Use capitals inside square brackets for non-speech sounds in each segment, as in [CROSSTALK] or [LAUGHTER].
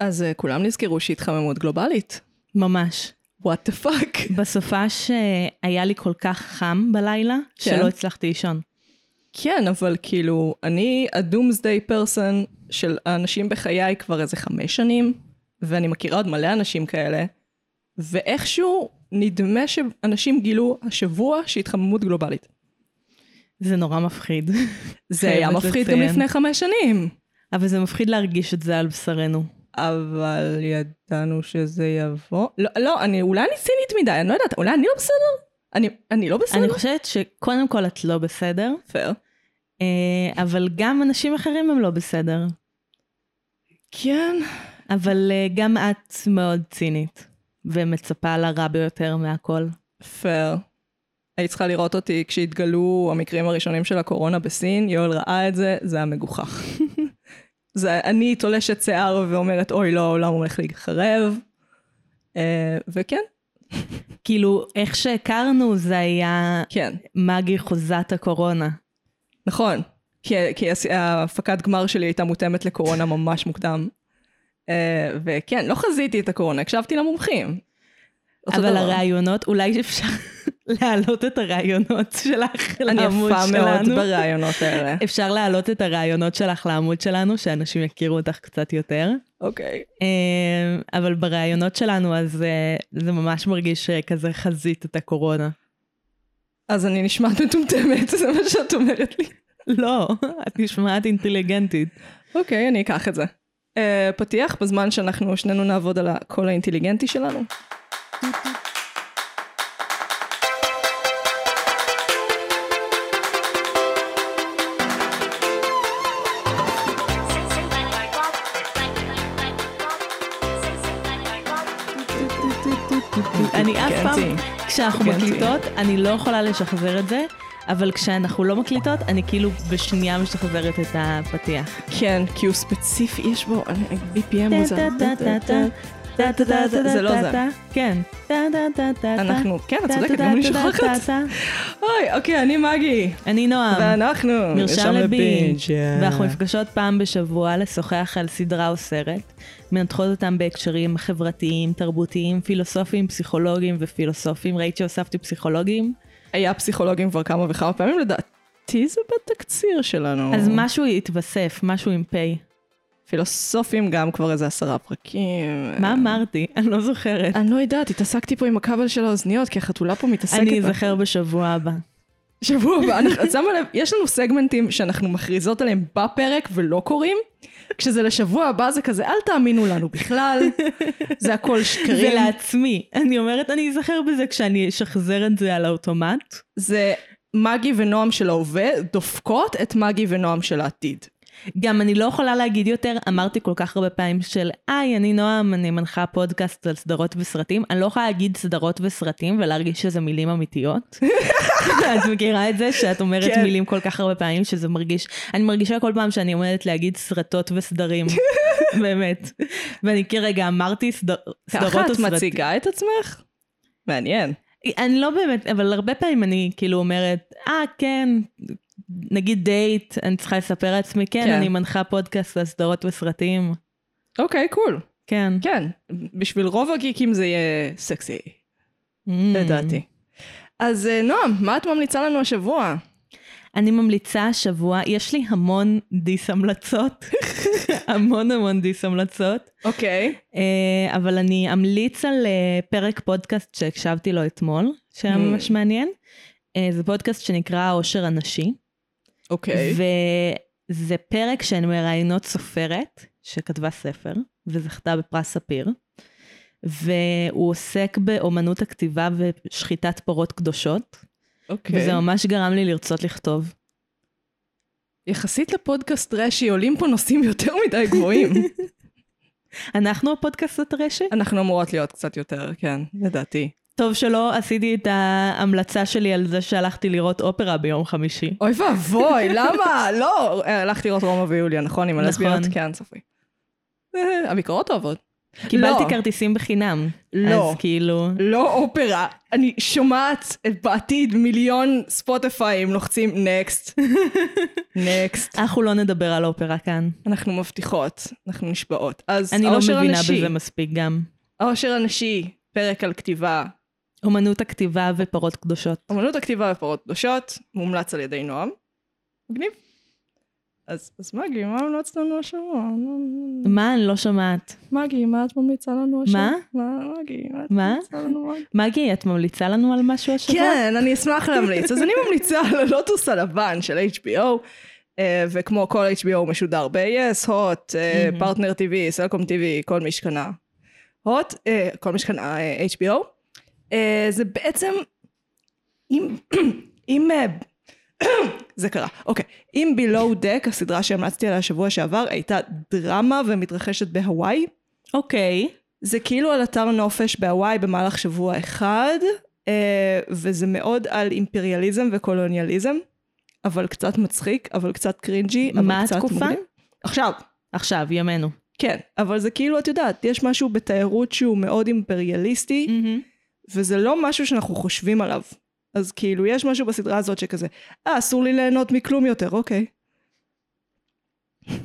אז uh, כולם נזכרו שהתחממות גלובלית. ממש. what the fuck. בסופש היה לי כל כך חם בלילה, כן. שלא הצלחתי לישון. כן, אבל כאילו, אני ה doomsday person של האנשים בחיי כבר איזה חמש שנים, ואני מכירה עוד מלא אנשים כאלה, ואיכשהו נדמה שאנשים גילו השבוע שהתחממות גלובלית. זה נורא מפחיד. זה היה מפחיד גם לציין. לפני חמש שנים. אבל זה מפחיד להרגיש את זה על בשרנו. אבל ידענו שזה יבוא. לא, לא, אני, אולי אני צינית מדי, אני לא יודעת, אולי אני לא בסדר? אני, אני לא בסדר? אני חושבת שקודם כל את לא בסדר, פייר. אה, אבל גם אנשים אחרים הם לא בסדר. כן. אבל אה, גם את מאוד צינית, ומצפה לרע ביותר מהכל. פייר. היית צריכה לראות אותי כשהתגלו המקרים הראשונים של הקורונה בסין, יואל ראה את זה, זה היה מגוחך. [LAUGHS] זה, אני תולשת שיער ואומרת, אוי לא, העולם הולך להיחרב. אה, וכן, כאילו, איך שהכרנו זה היה כן, מגי חוזת הקורונה. נכון. כי, כי ההפקת גמר שלי הייתה מותאמת לקורונה ממש מוקדם. אה, וכן, לא חזיתי את הקורונה, הקשבתי למומחים. אבל דבר. הרעיונות, אולי אפשר [LAUGHS] להעלות את הרעיונות שלך אני לעמוד יפה מאוד שלנו. ברעיונות האלה. [LAUGHS] אפשר להעלות את הרעיונות שלך לעמוד שלנו, שאנשים יכירו אותך קצת יותר. אוקיי. אה, אבל ברעיונות שלנו, אז אה, זה ממש מרגיש אה, כזה חזית את הקורונה. אז אני נשמעת מטומטמת, זה מה שאת אומרת לי. לא, את נשמעת אינטליגנטית. אוקיי, אני אקח את זה. Uh, פתיח בזמן שאנחנו שנינו נעבוד על הקול האינטליגנטי שלנו. אני אף פעם, אינטליגנטי. כשאנחנו אינטליגנטי. מקליטות, אני לא יכולה לשחזר את זה, אבל כשאנחנו לא מקליטות, אני כאילו בשנייה משחזרת את הפתיח. כן, כי הוא ספציפי, יש בו אני- BPM הוא זה. לא זה. כן. אנחנו, כן, את צודקת, גם אני שוכחת. אוי, אוקיי, אני מגי. אני נועם. ואנחנו, מרשם לבינג'. ואנחנו נפגשות פעם בשבוע לשוחח על סדרה או סרט, מנתחות אותם בהקשרים חברתיים, תרבותיים, פילוסופיים, פסיכולוגיים ופילוסופיים. ראית שהוספתי פסיכולוגיים? היה פסיכולוגים כבר כמה וכמה פעמים, לדעתי זה בתקציר שלנו. אז משהו יתווסף, משהו עם פ'. פילוסופים גם כבר איזה עשרה פרקים. מה אמרתי? אני לא זוכרת. אני לא יודעת, התעסקתי פה עם הכבל של האוזניות, כי החתולה פה מתעסקת. אני. אזכר בשבוע הבא. שבוע הבא, את שמה לב, יש לנו סגמנטים שאנחנו מכריזות עליהם בפרק ולא קוראים. כשזה לשבוע הבא זה כזה, אל תאמינו לנו בכלל, זה הכל זה שקרים. לעצמי. אני אומרת, אני אזכר בזה כשאני אשחזר את זה על האוטומט. זה מגי ונועם של ההווה דופקות את מגי ונועם של העתיד. גם אני לא יכולה להגיד יותר, אמרתי כל כך הרבה פעמים של, היי, אני נועם, אני מנחה פודקאסט על סדרות וסרטים. אני לא יכולה להגיד סדרות וסרטים ולהרגיש שזה מילים אמיתיות. [LAUGHS] את מכירה את זה? שאת אומרת כן. מילים כל כך הרבה פעמים, שזה מרגיש... אני מרגישה כל פעם שאני עומדת להגיד סרטות וסדרים. [LAUGHS] באמת. ואני כרגע אמרתי סדר, סדרות ככה את וסרטים. מציגה את עצמך? מעניין. אני לא באמת, אבל הרבה פעמים אני כאילו אומרת, אה, כן, נגיד דייט, אני צריכה לספר לעצמי, כן, כן. אני מנחה פודקאסט על סדרות וסרטים. אוקיי, cool. כן. כן, בשביל רוב הגיקים זה יהיה סקסי, Mm. לדעתי. אז אה, נועם, מה את ממליצה לנו השבוע? אני ממליצה השבוע, יש לי המון dis המלצות, [LAUGHS] המון המון dis המלצות, אוקיי. אה, אבל אני אמליץ על אה, פרק פודקאסט שהקשבתי לו אתמול, שהיה Mm. ממש מעניין. זה פודקאסט שנקרא העושר הנשי. אוקיי. וזה פרק שהן מראיינות סופרת שכתבה ספר וזכתה בפרס ספיר. והוא עוסק באומנות הכתיבה ושחיטת פרות קדושות, אוקיי. וזה ממש גרם לי לרצות לכתוב. יחסית לפודקאסט רש"י עולים פה נושאים יותר מדי גבוהים. [LAUGHS] אנחנו הפודקאסט הטרשי? אנחנו אמורות להיות קצת יותר, כן, לדעתי. טוב שלא עשיתי את ההמלצה שלי על זה שהלכתי לראות אופרה ביום חמישי. אוי ואבוי, למה? לא, הלכתי לראות רומא ויוליה, נכון? עם הלסביות? נכון. כן, צפוי. אה, הביקורות אוהבות. קיבלתי לא. כרטיסים בחינם. לא. אז כאילו... לא אופרה. אני שומעת בעתיד מיליון ספוטיפיים לוחצים נקסט. נקסט. [LAUGHS] אנחנו לא נדבר על אופרה כאן. אנחנו מבטיחות, אנחנו נשבעות. אז אני לא העושר מבינה הנשי, בזה מספיק גם. העושר הנשי, פרק על כתיבה. אומנות הכתיבה ופרות קדושות. אמנות הכתיבה ופרות קדושות, מומלץ על ידי נועם. מגניב. אז, אז מגי, מה המלצת לנו השבוע? מה? אני לא שומעת. מגי, מה את ממליצה לנו השבוע? מה? מה, מגי, מה את? ממליצה לנו? מגי? את ממליצה לנו על משהו השבוע? כן, אני אשמח להמליץ. אז אני ממליצה על הלוטוס הלבן של HBO, אה, וכמו כל HBO הוא משודר ב-yes, הוט. פרטנר TV, סלקום TV, כל מי שקנה הוט, אה, כל מי שקנה אה, HBO. אה, זה בעצם, אם, [CLEARS THROAT] אם, אה, [CLEARS THROAT] זה קרה, אוקיי. אם Below Deck, הסדרה שהמלצתי עליה השבוע שעבר, הייתה דרמה ומתרחשת בהוואי, אוקיי. זה כאילו על אתר נופש בהוואי במהלך שבוע אחד, אה, וזה מאוד על אימפריאליזם וקולוניאליזם, אבל קצת מצחיק, אבל קצת קרינג'י, אבל מה קצת התקופה? עכשיו, עכשיו, ימינו. כן, אבל זה כאילו, את יודעת, יש משהו בתיירות שהוא מאוד אימפריאליסטי, וזה לא משהו שאנחנו חושבים עליו. אז כאילו, יש משהו בסדרה הזאת שכזה, אה, אסור לי ליהנות מכלום יותר, אוקיי.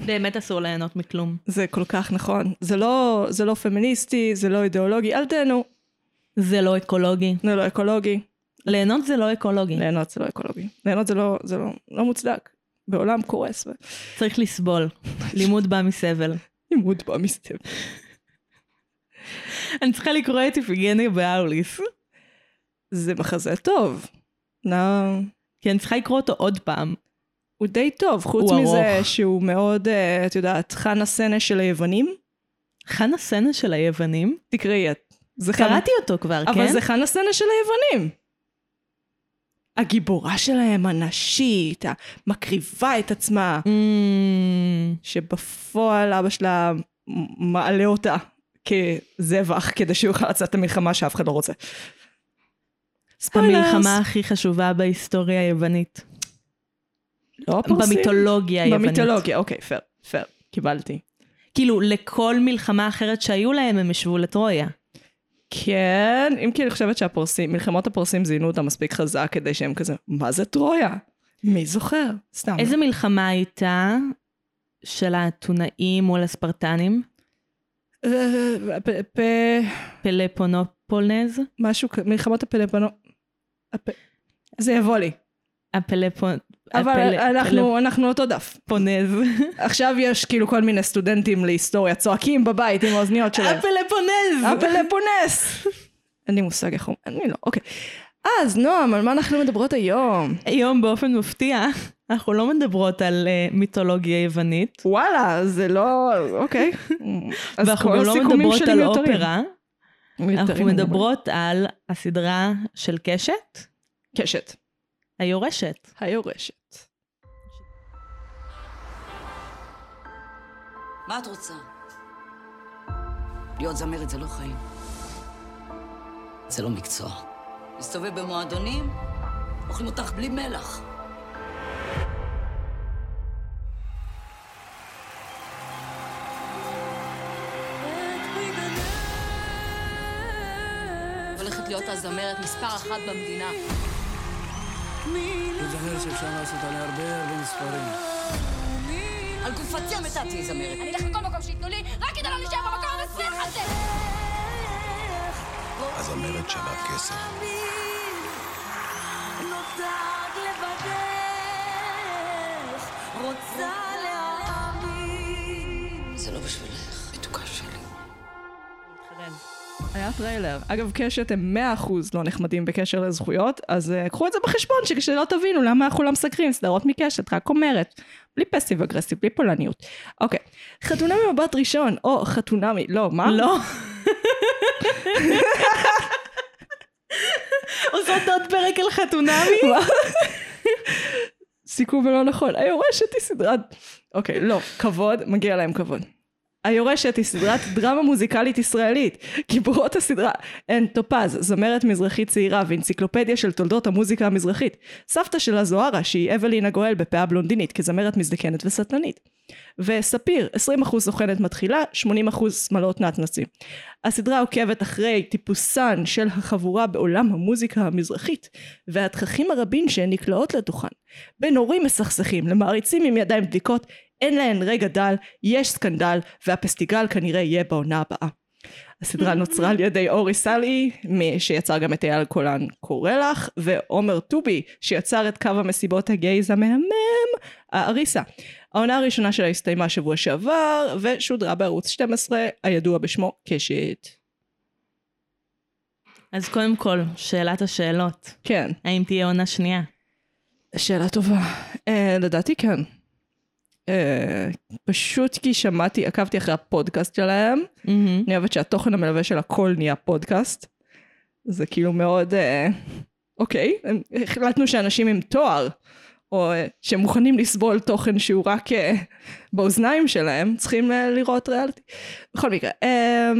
באמת אסור ליהנות מכלום. זה כל כך נכון. זה לא, זה לא פמיניסטי, זה לא אידיאולוגי, אל תהנו, זה לא אקולוגי. זה לא אקולוגי. ליהנות זה לא אקולוגי. ליהנות זה לא אקולוגי. ליהנות זה לא, זה לא, לא מוצדק. בעולם קורס. צריך לסבול. לימוד בא מסבל. [LAUGHS] לימוד בא מסתבר. אני צריכה לקרוא את איפיגניה באוליס. זה מחזה טוב. לא... כי אני צריכה לקרוא אותו עוד פעם. הוא די טוב, חוץ מזה ארוך. שהוא מאוד, אה, את יודעת, חנה סנש של היוונים. חנה סנה של היוונים? תקראי את. קראתי אותו כבר, כן? אבל זה חנה סנש של היוונים. הגיבורה שלהם, הנשית, המקריבה את עצמה, Mm, שבפועל אבא שלה מעלה אותה כזבח כדי שהוא יוכל לצאת את המלחמה שאף אחד לא רוצה. המלחמה הכי חשובה בהיסטוריה היוונית. לא הפרסים? במיתולוגיה היוונית. במיתולוגיה, אוקיי, פייר, פייר, קיבלתי. כאילו, לכל מלחמה אחרת שהיו להם, הם השוו לטרויה. כן, אם כי אני חושבת שהפרסים, מלחמות הפרסים זינו אותה מספיק חזק כדי שהם כזה, מה זה טרויה? מי זוכר? סתם. איזה מלחמה הייתה של האתונאים מול הספרטנים? פ- פלפונופולנז? משהו, כ- מלחמות הפלפונו... הפ- זה יבוא לי. הפלפון... אבל הפל- אנחנו, אנחנו אותו דף. פלפונז. עכשיו יש כאילו כל מיני סטודנטים להיסטוריה צועקים בבית עם האוזניות שלהם. הפלפונז! הפלפונס! אין לי מושג איך הוא... אני לא, אוקיי. אז נועם, על מה אנחנו מדברות היום? היום באופן מפתיע, אנחנו לא מדברות על אה, מיתולוגיה יוונית, וואלה, זה לא... אוקיי. [LAUGHS] אז ואנחנו כל גם לא הסיכומים מדברות שלי על מיותרים. אופרה, מיותרים אנחנו. מדברות על הסדרה של קשת, קשת. היורשת. היורשת. מה את רוצה? להיות זמרת זה לא חיים. זה לא מקצוע. להסתובב במועדונים, אוכלים אותך בלי מלח. הולכת להיות הזמרת מספר אחת במדינה. זאת זמרת שאפשר לעשות עליה הרבה הרבה מספרים. על גופתי המתה תהיי זמרת. אני אלך לכל מקום שייתנו לי, רק כדי לא להישאר במקום המסריח הזה! הזמרת שווה כסף. זה לא בשבילך, מתוקה שלי. היה טריילר. אגב, קשת הם 100% לא נחמדים בקשר לזכויות, אז uh, קחו את זה בחשבון, שכשלא תבינו למה אנחנו לא מסקרים סדרות מקשת, רק אומרת. בלי passive aggressive, בלי פולניות. אוקיי. חתונה ממבט ראשון, או חתונמי, לא, מה? לא. [LAUGHS] עושות עוד פרק על חתונמי? סיכום ולא נכון. היורשת היא סדרת... אוקיי, לא, כבוד, מגיע להם כבוד. היורשת היא סדרת דרמה מוזיקלית ישראלית. גיבורות הסדרה הן טופז, זמרת מזרחית צעירה ואנציקלופדיה של תולדות המוזיקה המזרחית. סבתא שלה זוהרה, שהיא אבלינה גואל בפאה בלונדינית, כזמרת מזדקנת וסטלנית. וספיר, 20% סוכנת מתחילה, 80% שמלות נתנצים. הסדרה עוקבת אחרי טיפוסן של החבורה בעולם המוזיקה המזרחית, והתככים הרבים שהן נקלעות לתוכן. בין הורים מסכסכים למעריצים עם ידיים דליקות, אין להן רגע דל, יש סקנדל, והפסטיגל כנראה יהיה בעונה הבאה. הסדרה נוצרה על ידי אורי סאלי, שיצר גם את אייל קולן קורא לך, ועומר טובי, שיצר את קו המסיבות הגייז המהמם, האריסה. העונה הראשונה שלה הסתיימה שבוע שעבר, ושודרה בערוץ 12, הידוע בשמו קשת. אז קודם כל, שאלת השאלות. כן, האם תהיה עונה שנייה? שאלה טובה. אה, לדעתי כן. אה, פשוט כי שמעתי, עקבתי אחרי הפודקאסט שלהם, מהמם. אני אוהבת שהתוכן המלווה של הכל נהיה פודקאסט. זה כאילו מאוד, אה, אוקיי, החלטנו שאנשים עם תואר, או אה, שמוכנים לסבול תוכן שהוא רק אה, באוזניים שלהם, צריכים אה, לראות ריאליטי. בכל מקרה, אה,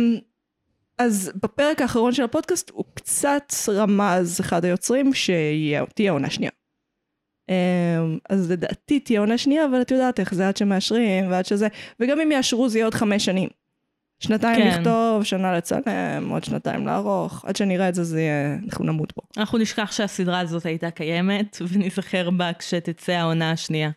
אז בפרק האחרון של הפודקאסט הוא קצת רמז אחד היוצרים שתהיה עונה שנייה. אמ, אז לדעתי תהיה עונה שנייה, אבל את יודעת איך זה עד שמאשרים ועד שזה, וגם אם יאשרו זה יהיה עוד חמש שנים. שנתיים כן. לכתוב, שנה לצלם, עוד שנתיים לערוך, עד שנראה את זה, זה יהיה, אנחנו נמות פה. אנחנו נשכח שהסדרה הזאת הייתה קיימת, [LAUGHS] וניזכר בה כשתצא העונה השנייה.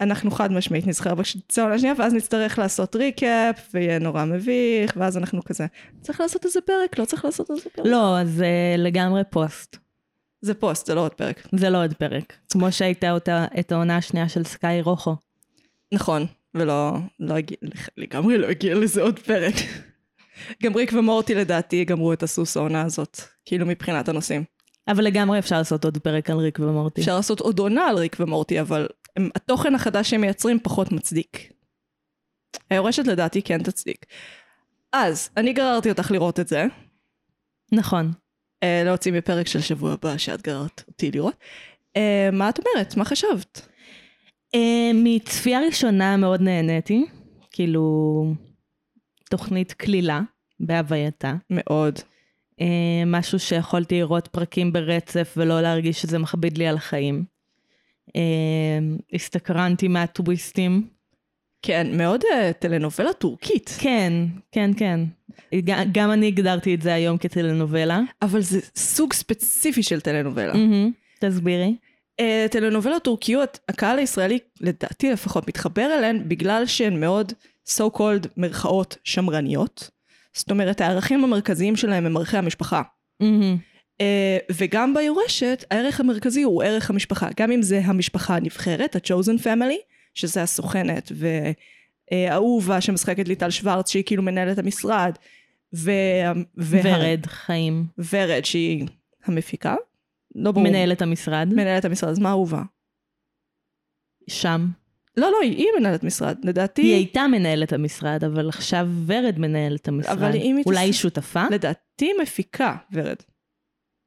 אנחנו חד משמעית נזכר בשצוע העונה השנייה, ואז נצטרך לעשות ריקאפ, ויהיה נורא מביך, ואז אנחנו כזה, צריך לעשות איזה פרק, לא צריך לעשות איזה פרק. לא, זה לגמרי פוסט. זה פוסט, זה לא עוד פרק. זה לא עוד פרק. כמו שהייתה אותה, את העונה השנייה של סקיי רוחו. נכון, ולא, לא הגיע, לגמרי לא הגיע לזה עוד פרק. גם ריק ומורטי לדעתי גמרו את הסוס העונה הזאת, כאילו מבחינת הנושאים. אבל לגמרי אפשר לעשות עוד פרק על ריק ומורטי. אפשר לעשות עוד עונה על ריק ומורטי, אבל הם, התוכן החדש שהם מייצרים פחות מצדיק. היורשת לדעתי כן תצדיק. אז, אני גררתי אותך לראות את זה, נכון. אה, להוציא מפרק של שבוע הבא שאת גררת אותי לראות. אה, מה את אומרת? מה חשבת? אה, מצפייה ראשונה מאוד נהניתי. כאילו, תוכנית קלילה בהווייתה. מאוד. משהו שיכולתי לראות פרקים ברצף ולא להרגיש שזה מכביד לי על החיים. הסתקרנתי מהטוויסטים. כן, מאוד אה, טלנובלה טורקית. כן, כן, כן. גם אני הגדרתי את זה היום כטלנובלה. אבל זה סוג ספציפי של טלנובלה. מהמם. תסבירי. אה, טלנובלות טורקיות, הקהל הישראלי, לדעתי לפחות, מתחבר אליהן בגלל שהן מאוד so called מרכאות שמרניות. זאת אומרת, הערכים המרכזיים שלהם הם ערכי המשפחה. מהמם. אה, וגם ביורשת, הערך המרכזי הוא ערך המשפחה. גם אם זה המשפחה הנבחרת, ה-chosen family, שזה הסוכנת, והאהובה שמשחקת ליטל שוורץ, שהיא כאילו מנהלת המשרד, וה- וה- ורד חיים. ורד, שהיא המפיקה. לא ברור. מנהלת המשרד. מנהלת המשרד, אז מה אהובה? שם. לא, לא, היא, מנהלת משרד, לדעתי, היא הייתה מנהלת המשרד, אבל עכשיו ורד מנהלת המשרד. אבל אם היא אולי היא שותפה? לדעתי מפיקה, ורד.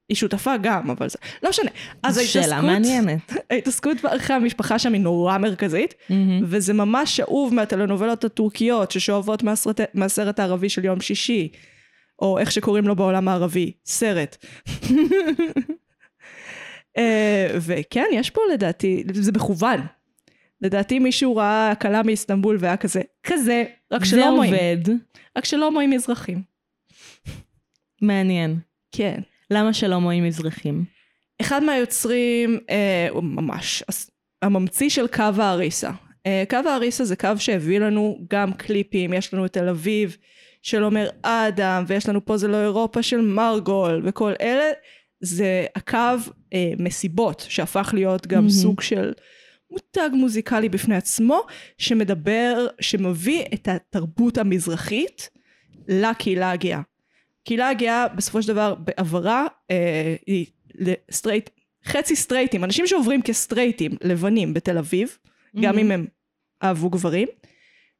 היא שותפה גם, אבל זה... לא משנה. אז זו שאלה ההתעסקות, מעניינת. [LAUGHS] ההתעסקות בערכי המשפחה שם היא נורא מרכזית, מהמם. וזה ממש שאוב מהטלנובלות הטורקיות ששואבות מהסרט, מהסרט הערבי של יום שישי, או איך שקוראים לו בעולם הערבי, סרט. [LAUGHS] אה, וכן, יש פה לדעתי, זה מכוון. לדעתי מישהו ראה כלה מאיסטנבול והיה כזה, כזה, רק זה שלא הומואים, עובד. רק שלא הומואים מזרחים. מעניין. כן. למה שלא מואים מזרחים? אחד מהיוצרים, אה, הוא ממש, הממציא של קו האריסה. אה, קו האריסה זה קו שהביא לנו גם קליפים, יש לנו את תל אביב של עומר אדם, ויש לנו פה זה לא אירופה של מרגול, וכל אלה, זה הקו אה, מסיבות, שהפך להיות גם מהמם. סוג של מותג מוזיקלי בפני עצמו, שמדבר, שמביא את התרבות המזרחית לקהילה הגאה. קהילה הגאה בסופו של דבר בעברה אה, הייתה לסטרייט, חצי סטרייטים, אנשים שעוברים כסטרייטים לבנים בתל אביב, גם Mhm. אם הם אהבו גברים,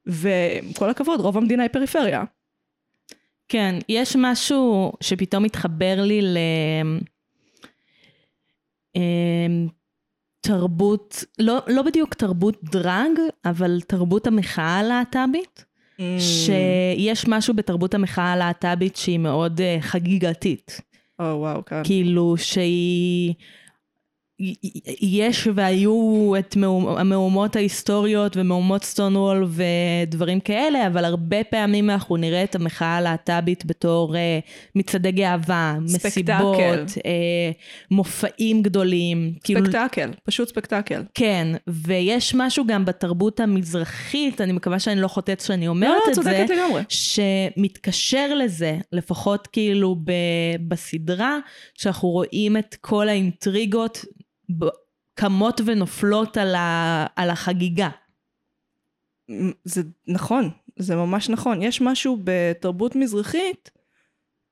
ועם כל הכבוד, רוב המדינה היא פריפריה. כן, יש משהו שפתאום מתחבר לי ל... אמ, תרבות, לא, לא בדיוק תרבות דרג, אבל תרבות המחאה הלהט"בית. שיש משהו בתרבות המחאה הלהט"בית שהיא מאוד אה, חגיגתית. או וואו, כן. כאילו שהיא יש והיו את מהומ- המהומות ההיסטוריות ומהומות סטונוול ודברים כאלה, אבל הרבה פעמים אנחנו נראה את המחאה הלהט"בית בתור אה, מצעדי גאווה, ספקטקל. מסיבות, אה, מופעים גדולים. כאילו, ספקטקל, פשוט ספקטקל. כן, ויש משהו גם בתרבות המזרחית, אני מקווה שאני לא חוטאת שאני לא, אומרת לא, את זה, צודקת לגמרי. שמתקשר לזה, לפחות כאילו ב, בסדרה, שאנחנו רואים את כל האינטריגות קמות ונופלות על, ה, על החגיגה. זה נכון, זה ממש נכון. יש משהו בתרבות מזרחית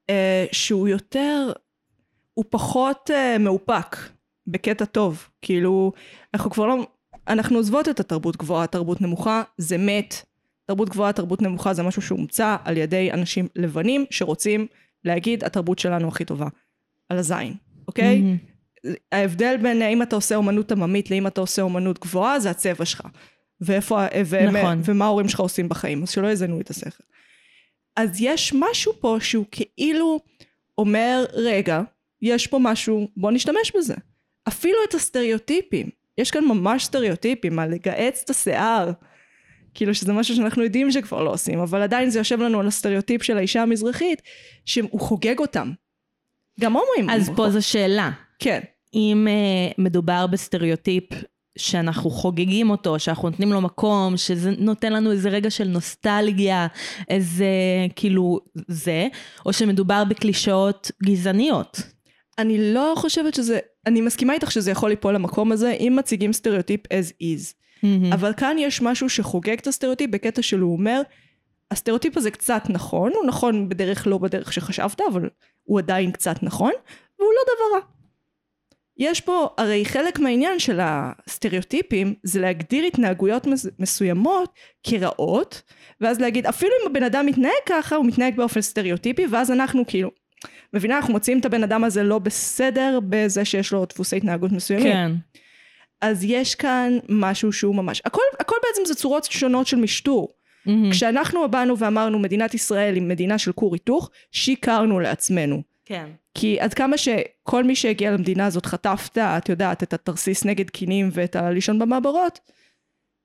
אה, שהוא יותר, הוא פחות אה, מאופק, בקטע טוב. כאילו, אנחנו כבר לא, אנחנו עוזבות את התרבות גבוהה, תרבות נמוכה, זה מת. תרבות גבוהה, תרבות נמוכה זה משהו שהומצא על ידי אנשים לבנים שרוצים להגיד התרבות שלנו הכי טובה. על הזין, אוקיי? מהמם. ההבדל בין האם אתה עושה אומנות עממית לאם אתה עושה אומנות גבוהה זה הצבע שלך. ואיפה, ו- נכון. ומה ההורים שלך עושים בחיים, אז שלא יזנו את השכל. אז יש משהו פה שהוא כאילו אומר, רגע, יש פה משהו, בוא נשתמש בזה. אפילו את הסטריאוטיפים, יש כאן ממש סטריאוטיפים על לגהץ את השיער. כאילו שזה משהו שאנחנו יודעים שכבר לא עושים, אבל עדיין זה יושב לנו על הסטריאוטיפ של האישה המזרחית, שהוא חוגג אותם. גם הומואים. אז פה זו שאלה. כן. אם uh, מדובר בסטריאוטיפ שאנחנו חוגגים אותו, שאנחנו נותנים לו מקום, שזה נותן לנו איזה רגע של נוסטלגיה, איזה כאילו זה, או שמדובר בקלישאות גזעניות. אני לא חושבת שזה, אני מסכימה איתך שזה יכול ליפול למקום הזה, אם מציגים סטריאוטיפ as is. Mm. אבל כאן יש משהו שחוגג את הסטריאוטיפ בקטע שלו, אומר, הסטריאוטיפ הזה קצת נכון, הוא נכון בדרך לא בדרך שחשבת, אבל הוא עדיין קצת נכון, והוא לא דבר רע. יש פה, הרי חלק מהעניין של הסטריאוטיפים זה להגדיר התנהגויות מס- מסוימות כרעות, ואז להגיד, אפילו אם הבן אדם מתנהג ככה, הוא מתנהג באופן סטריאוטיפי, ואז אנחנו כאילו, מבינה, אנחנו מוצאים את הבן אדם הזה לא בסדר בזה שיש לו דפוסי התנהגות מסוימים. כן. אז יש כאן משהו שהוא ממש, הכל, הכל בעצם זה צורות שונות של משטור. מהמם. כשאנחנו באנו ואמרנו מדינת ישראל היא מדינה של כור היתוך, שיקרנו לעצמנו. כן. כי עד כמה שכל מי שהגיע למדינה הזאת חטפת, את יודעת, את התרסיס נגד קינים ואת הלישון במעברות,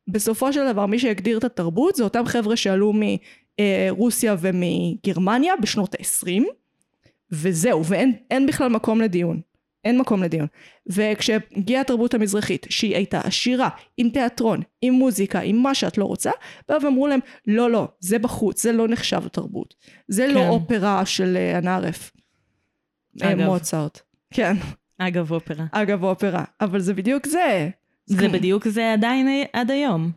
בסופו של דבר מי שהגדיר את התרבות זה אותם חבר'ה שעלו מרוסיה ומגרמניה בשנות ה-20, וזהו, ואין אין בכלל מקום לדיון. אין מקום לדיון. וכשהגיעה התרבות המזרחית, שהיא הייתה עשירה, עם תיאטרון, עם מוזיקה, עם מה שאת לא רוצה, באו ואמרו להם, לא, לא, זה בחוץ, זה לא נחשב תרבות. זה לא כן. אופרה של אה, הנערף. אגב. מוצרט. כן, אגב אופרה. אגב אופרה. אבל זה בדיוק זה. זה בדיוק זה עדיין עד היום.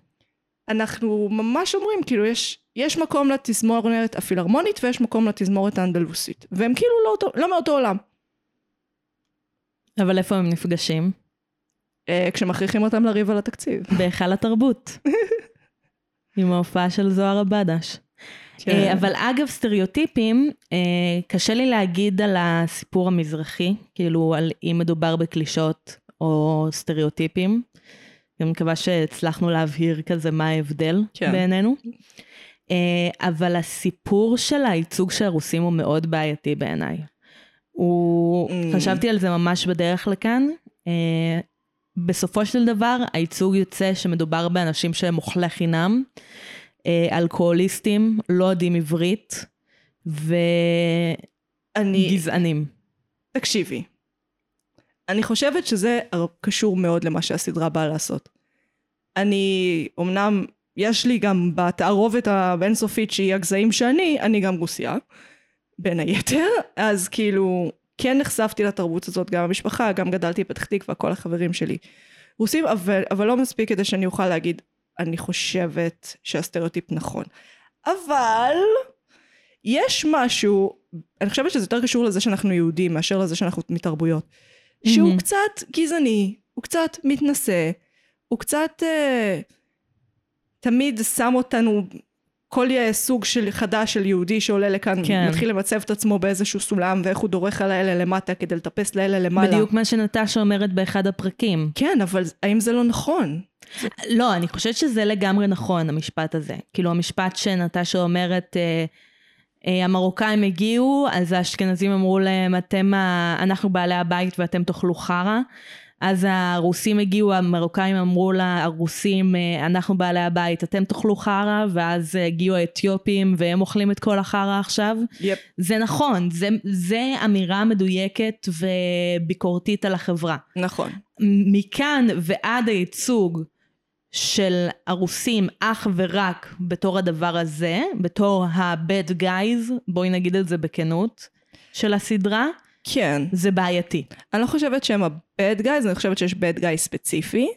אנחנו ממש אומרים, כאילו, יש, יש מקום לתזמורת הפילהרמונית ויש מקום לתזמורת האנדלוסית. והם כאילו לא, אותו, לא מאותו עולם. אבל איפה הם נפגשים? אה, כשמכריחים אותם לריב על התקציב. בהיכל התרבות. [LAUGHS] עם ההופעה של זוהר עבדש. אה, אבל אגב סטריאוטיפים, אה, קשה לי להגיד על הסיפור המזרחי, כאילו על אם מדובר בקלישות או סטריאוטיפים. אני מקווה שהצלחנו להבהיר כזה מה ההבדל כן. בעינינו. אה, אבל הסיפור של הייצוג של הרוסים הוא מאוד בעייתי בעיניי. הוא, Mm. חשבתי על זה ממש בדרך לכאן. בסופו של דבר, הייצוג יוצא שמדובר באנשים שהם אוכלי חינם, אלכוהוליסטים, לא יודעים עברית, וגזענים. תקשיבי. אני חושבת שזה קשור מאוד למה שהסדרה באה לעשות. אני, אמנם, יש לי גם בתערובת האינסופית שהיא הגזעים שאני, אני גם רוסיה, בין היתר, אז כאילו, כן נחשפתי לתרבות הזאת, גם המשפחה, גם גדלתי בפתח תקווה, כל החברים שלי רוסים, אבל, אבל לא מספיק כדי שאני אוכל להגיד, אני חושבת שהסטריאוטיפ נכון. אבל, יש משהו, אני חושבת שזה יותר קשור לזה שאנחנו יהודים מאשר לזה שאנחנו מתרבויות. שהוא מהמם. קצת גזעני, הוא קצת מתנשא, הוא קצת אה, תמיד שם אותנו, כל יה- סוג של חדש של יהודי שעולה לכאן, כן. מתחיל למצב את עצמו באיזשהו סולם, ואיך הוא דורך על האלה למטה כדי לטפס לאלה למעלה. בדיוק מה שנטשה אומרת באחד הפרקים. כן, אבל האם זה לא נכון? לא, אני חושבת שזה לגמרי נכון, המשפט הזה. כאילו, המשפט שנטשה אומרת, אה, אה, המרוקאים הגיעו, אז האשכנזים אמרו להם, אתם, אנחנו בעלי הבית ואתם תאכלו חרא. אז הרוסים הגיעו, המרוקאים אמרו לרוסים, אה, אנחנו בעלי הבית, אתם תאכלו חרא, ואז הגיעו האתיופים והם אוכלים את כל החרא עכשיו. יפ. זה נכון, זה, זה אמירה מדויקת וביקורתית על החברה. נכון. מכאן ועד הייצוג של הרוסים אך ורק בתור הדבר הזה, בתור ה-bad guys, בואי נגיד את זה בכנות, של הסדרה, כן. זה בעייתי. אני לא חושבת שהם ה-bad guys, אני חושבת שיש bad guy ספציפי,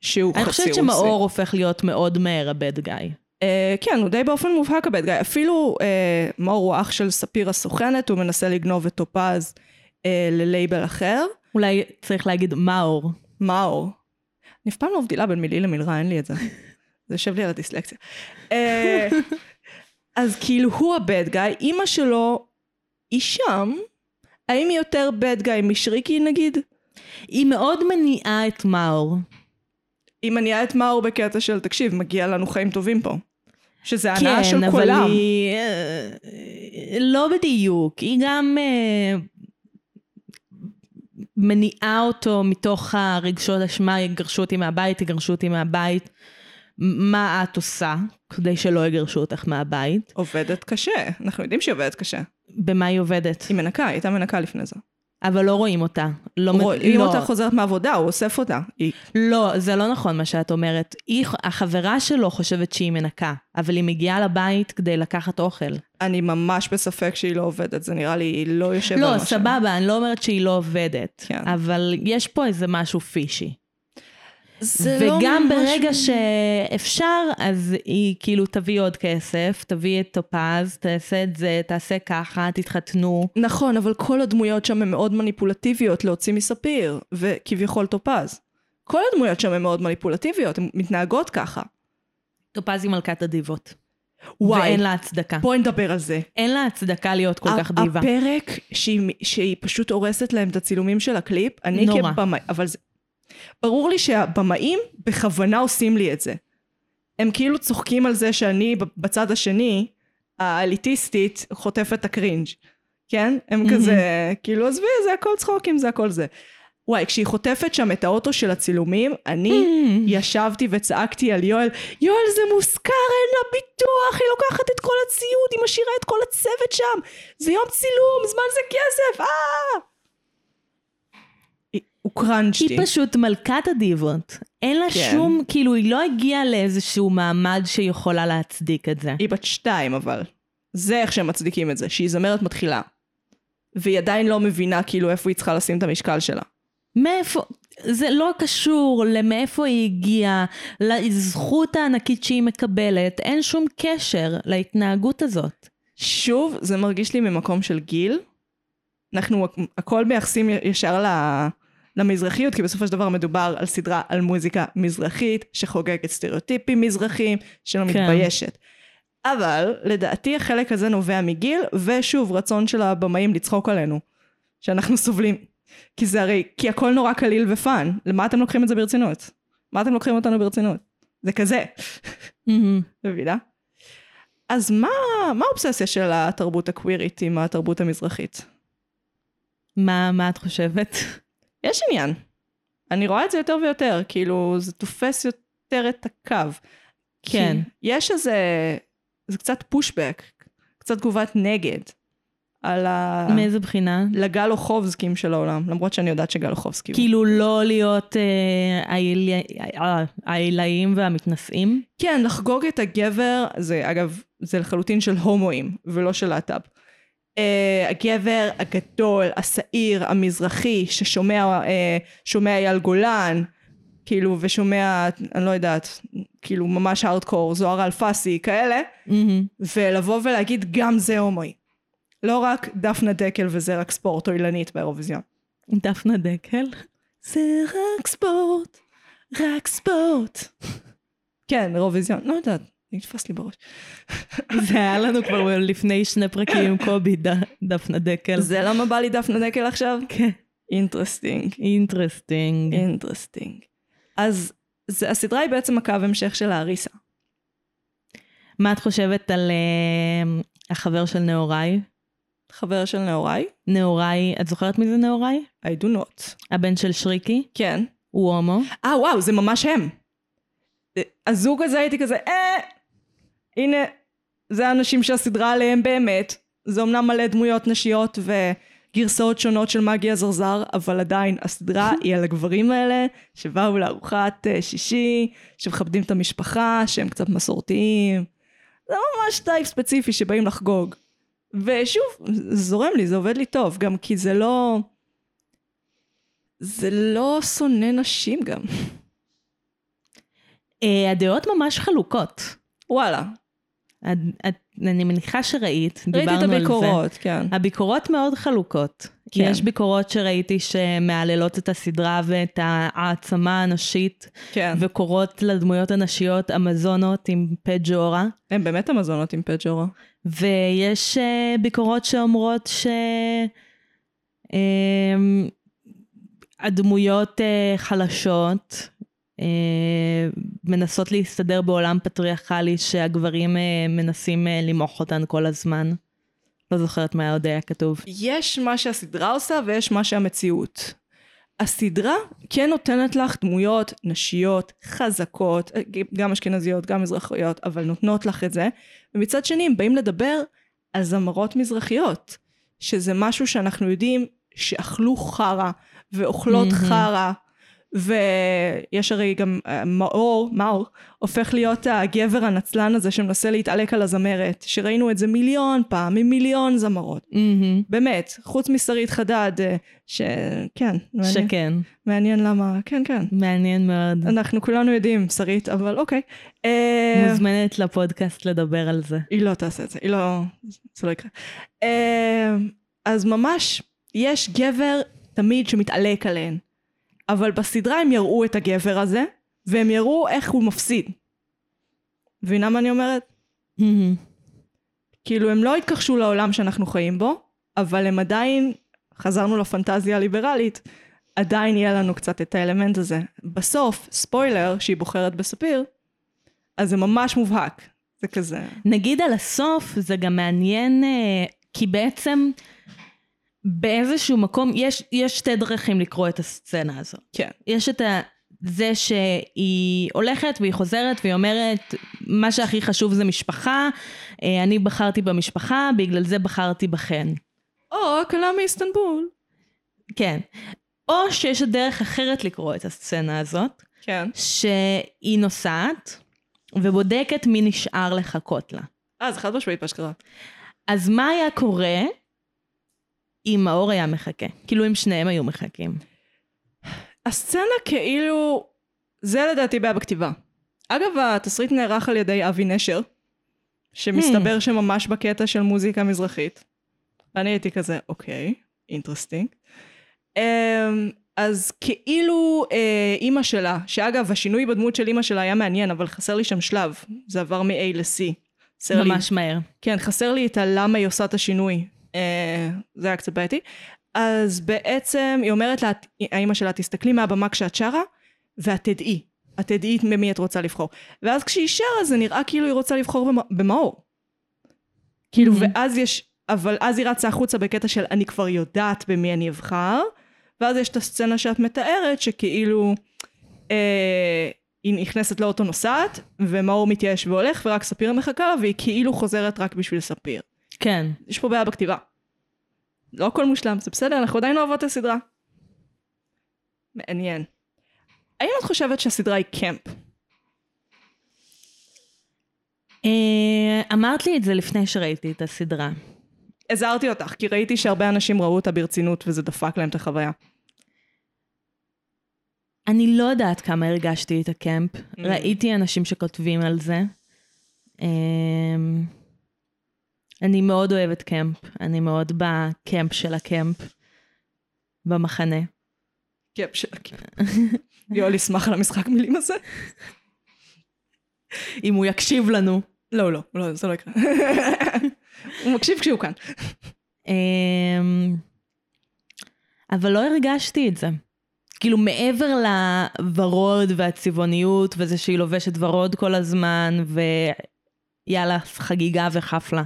שהוא חצי אני רוסי. חושבת שמאור הופך להיות מאוד מהר ה-bad guy. אה, כן, הוא די באופן מובהק ה-bad guy. אפילו אה, מאור הוא אח של ספיר הסוכנת, הוא מנסה לגנוב את טופז אה, ללייבל אחר. אולי צריך להגיד מאור. מאור. אני אף פעם לא מבדילה בין מילי למלרע, אין לי את זה. זה יושב לי על הדיסלקציה. [LAUGHS] אז כאילו הוא ה-bad guy, אימא שלו היא שם, האם היא יותר bad guy משריקי נגיד? היא מאוד מניעה את מאור. היא מניעה את מאור בקטע של, תקשיב, מגיע לנו חיים טובים פה. שזה הנאה של כן, אבל כולם. היא... אה, לא בדיוק. היא גם אה, מניעה אותו מתוך הרגשות אשמה, יגרשו אותי מהבית, יגרשו אותי מהבית. מה את עושה כדי שלא יגרשו אותך מהבית? עובדת קשה, אנחנו יודעים שהיא עובדת קשה. במה היא עובדת? היא מנקה, היא הייתה מנקה לפני זה. אבל לא רואים אותה. לא, רואים לא, אותה חוזרת מהעבודה, הוא אוסף אותה. היא... לא, זה לא נכון מה שאת אומרת. היא, החברה שלו חושבת שהיא מנקה, אבל היא מגיעה לבית כדי לקחת אוכל. אני ממש בספק שהיא לא עובדת, זה נראה לי, היא לא יושבת על לא, משהו. סבבה, אני לא אומרת שהיא לא עובדת, כן. אבל יש פה איזה משהו פישי. זה לא וגם ברגע שאפשר, אז היא כאילו תביא עוד כסף, תביא את טופז, תעשה את זה, תעשה ככה, תתחתנו. נכון, אבל כל הדמויות שם הן מאוד מניפולטיביות להוציא מספיר, וכביכול טופז. כל הדמויות שם הן מאוד מניפולטיביות, הן מתנהגות ככה. טופז היא מלכת הדיבות. וואי, ואין לה הצדקה. בואי נדבר על זה. אין לה הצדקה להיות כל כך דיבה. הפרק שהיא, שהיא פשוט הורסת להם את הצילומים של הקליפ, אני נורא. כבמאי, אבל זה... ברור לי שהבמאים בכוונה עושים לי את זה. הם כאילו צוחקים על זה שאני בצד השני, האליטיסטית, חוטפת את ה cringe, כן? הם מהמם. כזה, כאילו עזבי, זה הכל צחוקים, זה הכל זה. וואי, כשהיא חוטפת שם את האוטו של הצילומים, אני Mm. ישבתי וצעקתי על יואל, יואל זה מושכר, אין לה ביטוח, היא לוקחת את כל הציוד, היא משאירה את כל הצוות שם, זה יום צילום, זמן זה כסף, אה! היא- הוקרנג'תי. היא פשוט מלכת הדיבות. אין לה כן. שום, כאילו, היא לא הגיעה לאיזשהו מעמד שיכולה להצדיק את זה. היא בת שתיים אבל. זה איך שהם מצדיקים את זה, שהיא זמרת מתחילה. והיא עדיין לא מבינה כאילו איפה היא צריכה לשים את המשקל שלה. מאיפה, זה לא קשור למאיפה היא הגיעה, לזכות הענקית שהיא מקבלת, אין שום קשר להתנהגות הזאת. שוב, זה מרגיש לי ממקום של גיל. אנחנו הכל מייחסים ישר ל- למזרחיות, כי בסופו של דבר מדובר על סדרה על מוזיקה מזרחית, שחוגגת סטריאוטיפים מזרחיים, שלא כן. מתביישת. אבל לדעתי החלק הזה נובע מגיל, ושוב רצון של הבמאים לצחוק עלינו, שאנחנו סובלים. כי זה הרי, כי הכל נורא קליל ופאן, למה אתם לוקחים את זה ברצינות? מה אתם לוקחים אותנו ברצינות? זה כזה, מבינה? אז מה, מה האובססיה של התרבות הקווירית עם התרבות המזרחית? מה, מה את חושבת? יש עניין. אני רואה את זה יותר ויותר, כאילו זה תופס יותר את הקו. כן. יש איזה, זה קצת פושבק, קצת תגובת נגד על ה... מאיזה בחינה? לגל אוחובסקים של העולם, למרות שאני יודעת שגל אוחובסקי הוא. כאילו לא להיות אה, העילי- אה, העילאים והמתנשאים? כן, לחגוג את הגבר, זה אגב, זה לחלוטין של הומואים, ולא של להט"ב. Uh, הגבר הגדול, השעיר, המזרחי, ששומע uh, אייל גולן, כאילו, ושומע, אני לא יודעת, כאילו ממש הארדקור, זוהר אלפסי, כאלה, מהמם. ולבוא ולהגיד גם זה הומואי. לא רק דפנה דקל וזה רק ספורט או אילנית באירוויזיון. דפנה דקל? זה רק ספורט, רק ספורט. כן, אירוויזיון, לא יודעת, נתפס לי בראש. זה היה לנו כבר לפני שני פרקים עם קובי, ד- דפנה דקל. זה למה בא לי דפנה דקל עכשיו? כן. interesting. interesting. interesting. אז זה, הסדרה היא בעצם הקו המשך של האריסה. מה את חושבת על אה, החבר של נאוריי? חבר של נאוריי. נאוריי, את זוכרת מי זה נאוריי? I do not. הבן של שריקי? כן. הוא הומו. אה, וואו, זה ממש הם. הזוג הזה הייתי כזה, אה, הנה, זה האנשים שהסדרה עליהם באמת. זה אומנם מלא דמויות נשיות וגרסאות שונות של מגי הזרזר, אבל עדיין הסדרה [LAUGHS] היא על הגברים האלה שבאו לארוחת אה, שישי, שמכבדים את המשפחה, שהם קצת מסורתיים. זה ממש טייפ ספציפי שבאים לחגוג. ושוב, זורם לי, זה עובד לי טוב, גם כי זה לא... זה לא שונא נשים גם. אה, הדעות ממש חלוקות. וואלה. את, את, אני מניחה שראית, ראיתי דיברנו את על זה. הביקורות, כן. הביקורות מאוד חלוקות. כן. יש ביקורות שראיתי שמהללות את הסדרה ואת העצמה הנשית, כן. וקוראות לדמויות הנשיות אמזונות עם פג'ורה, הם באמת המזונות עם פג'ורה. ויש אה, ביקורות שאומרות ש... אמ, הדמויות אה, חלשות, מנסות להסתדר בעולם פטריארכלי שהגברים אה, מנסים אה, למעוך אותן כל הזמן. לא זוכרת מה עוד היה כתוב. יש מה שהסדרה עושה ויש מה שהמציאות. הסדרה כן נותנת לך דמויות נשיות חזקות, גם אשכנזיות, גם מזרחיות, אבל נותנות לך את זה. ומצד שני הם באים לדבר על זמרות מזרחיות, שזה משהו שאנחנו יודעים שאכלו חרא ואוכלות מהמם. חרא. ויש הרי גם אה, מאור, מאור, הופך להיות הגבר הנצלן הזה שמנסה להתעלק על הזמרת, שראינו את זה מיליון פעם, עם מיליון זמרות. מהמם. באמת, חוץ משרית חדד, אה, שכן, מעניין, שכן, מעניין למה, כן, כן. מעניין מאוד. אנחנו כולנו יודעים, שרית, אבל אוקיי. אה, מוזמנת לפודקאסט לדבר על זה. היא לא תעשה את זה, היא לא... זה לא יקרה. אז ממש, יש גבר תמיד שמתעלק עליהן. אבל בסדרה הם יראו את הגבר הזה, והם יראו איך הוא מפסיד. מבינה מה אני אומרת? כאילו, הם לא התכחשו לעולם שאנחנו חיים בו, אבל הם עדיין, חזרנו לפנטזיה הליברלית, עדיין יהיה לנו קצת את האלמנט הזה. בסוף, ספוילר, שהיא בוחרת בספיר, אז זה ממש מובהק. זה כזה... נגיד על הסוף, זה גם מעניין, אה, כי בעצם באיזשהו מקום, יש, יש שתי דרכים לקרוא את הסצנה הזאת. כן. יש את ה... זה שהיא הולכת והיא חוזרת והיא אומרת, מה שהכי חשוב זה משפחה, אה, אני בחרתי במשפחה, בגלל זה בחרתי בכן. או, הקלה מאיסטנבול. כן. או שיש דרך אחרת לקרוא את הסצנה הזאת, כן. שהיא נוסעת ובודקת מי נשאר לחכות לה. אה, זה חד משמעית מה שקרה. אז מה היה קורה אם מאור היה מחכה? כאילו אם שניהם היו מחכים. הסצנה כאילו... זה לדעתי בעיה בכתיבה. אגב, התסריט נערך על ידי אבי נשר, שמסתבר שממש בקטע של מוזיקה מזרחית. אני הייתי כזה, אוקיי, interesting. אז כאילו אה, אימא שלה, שאגב, השינוי בדמות של אימא שלה היה מעניין, אבל חסר לי שם שלב. זה עבר מ-A ל-C. חסר לי- ממש מהר. כן, חסר לי את הלמה היא עושה את השינוי. אה, זה היה קצת בעייתי. אז בעצם היא אומרת לה, האמא שלה, תסתכלי מהבמה כשאת שרה, ואת תדעי. את תדעי במי את רוצה לבחור. ואז כשהיא שרה זה נראה כאילו היא רוצה לבחור במ- במאור. כאילו, Mhm. ואז יש, אבל אז היא רצה החוצה בקטע של אני כבר יודעת במי אני אבחר, ואז יש את הסצנה שאת מתארת, שכאילו אה, היא נכנסת לאוטו נוסעת, ומאור מתייאש והולך, ורק ספיר מחכה לה, והיא כאילו חוזרת רק בשביל ספיר. כן. יש פה בעיה בכתיבה. לא הכל מושלם, זה בסדר, אנחנו עדיין אוהבות את הסדרה. מעניין. האם את חושבת שהסדרה היא קמפ? אה, אמרת לי את זה לפני שראיתי את הסדרה. הזהרתי אותך, כי ראיתי שהרבה אנשים ראו אותה ברצינות וזה דפק להם את החוויה. אני לא יודעת כמה הרגשתי את הקמפ. ראיתי אנשים שכותבים על זה. אני מאוד אוהבת קמפ. אני מאוד בקמפ של הקמפ. במחנה. קמפ של הקמפ. יואל ישמח על המשחק מילים הזה. אם הוא יקשיב לנו. לא, לא, לא, זה לא יקרה. הוא מקשיב כשהוא כאן. אמ, אבל לא הרגשתי את זה. כאילו מעבר לוורוד והצבעוניות וזה שהיא לובשת ורוד כל הזמן ויאללה חגיגה וחפלה.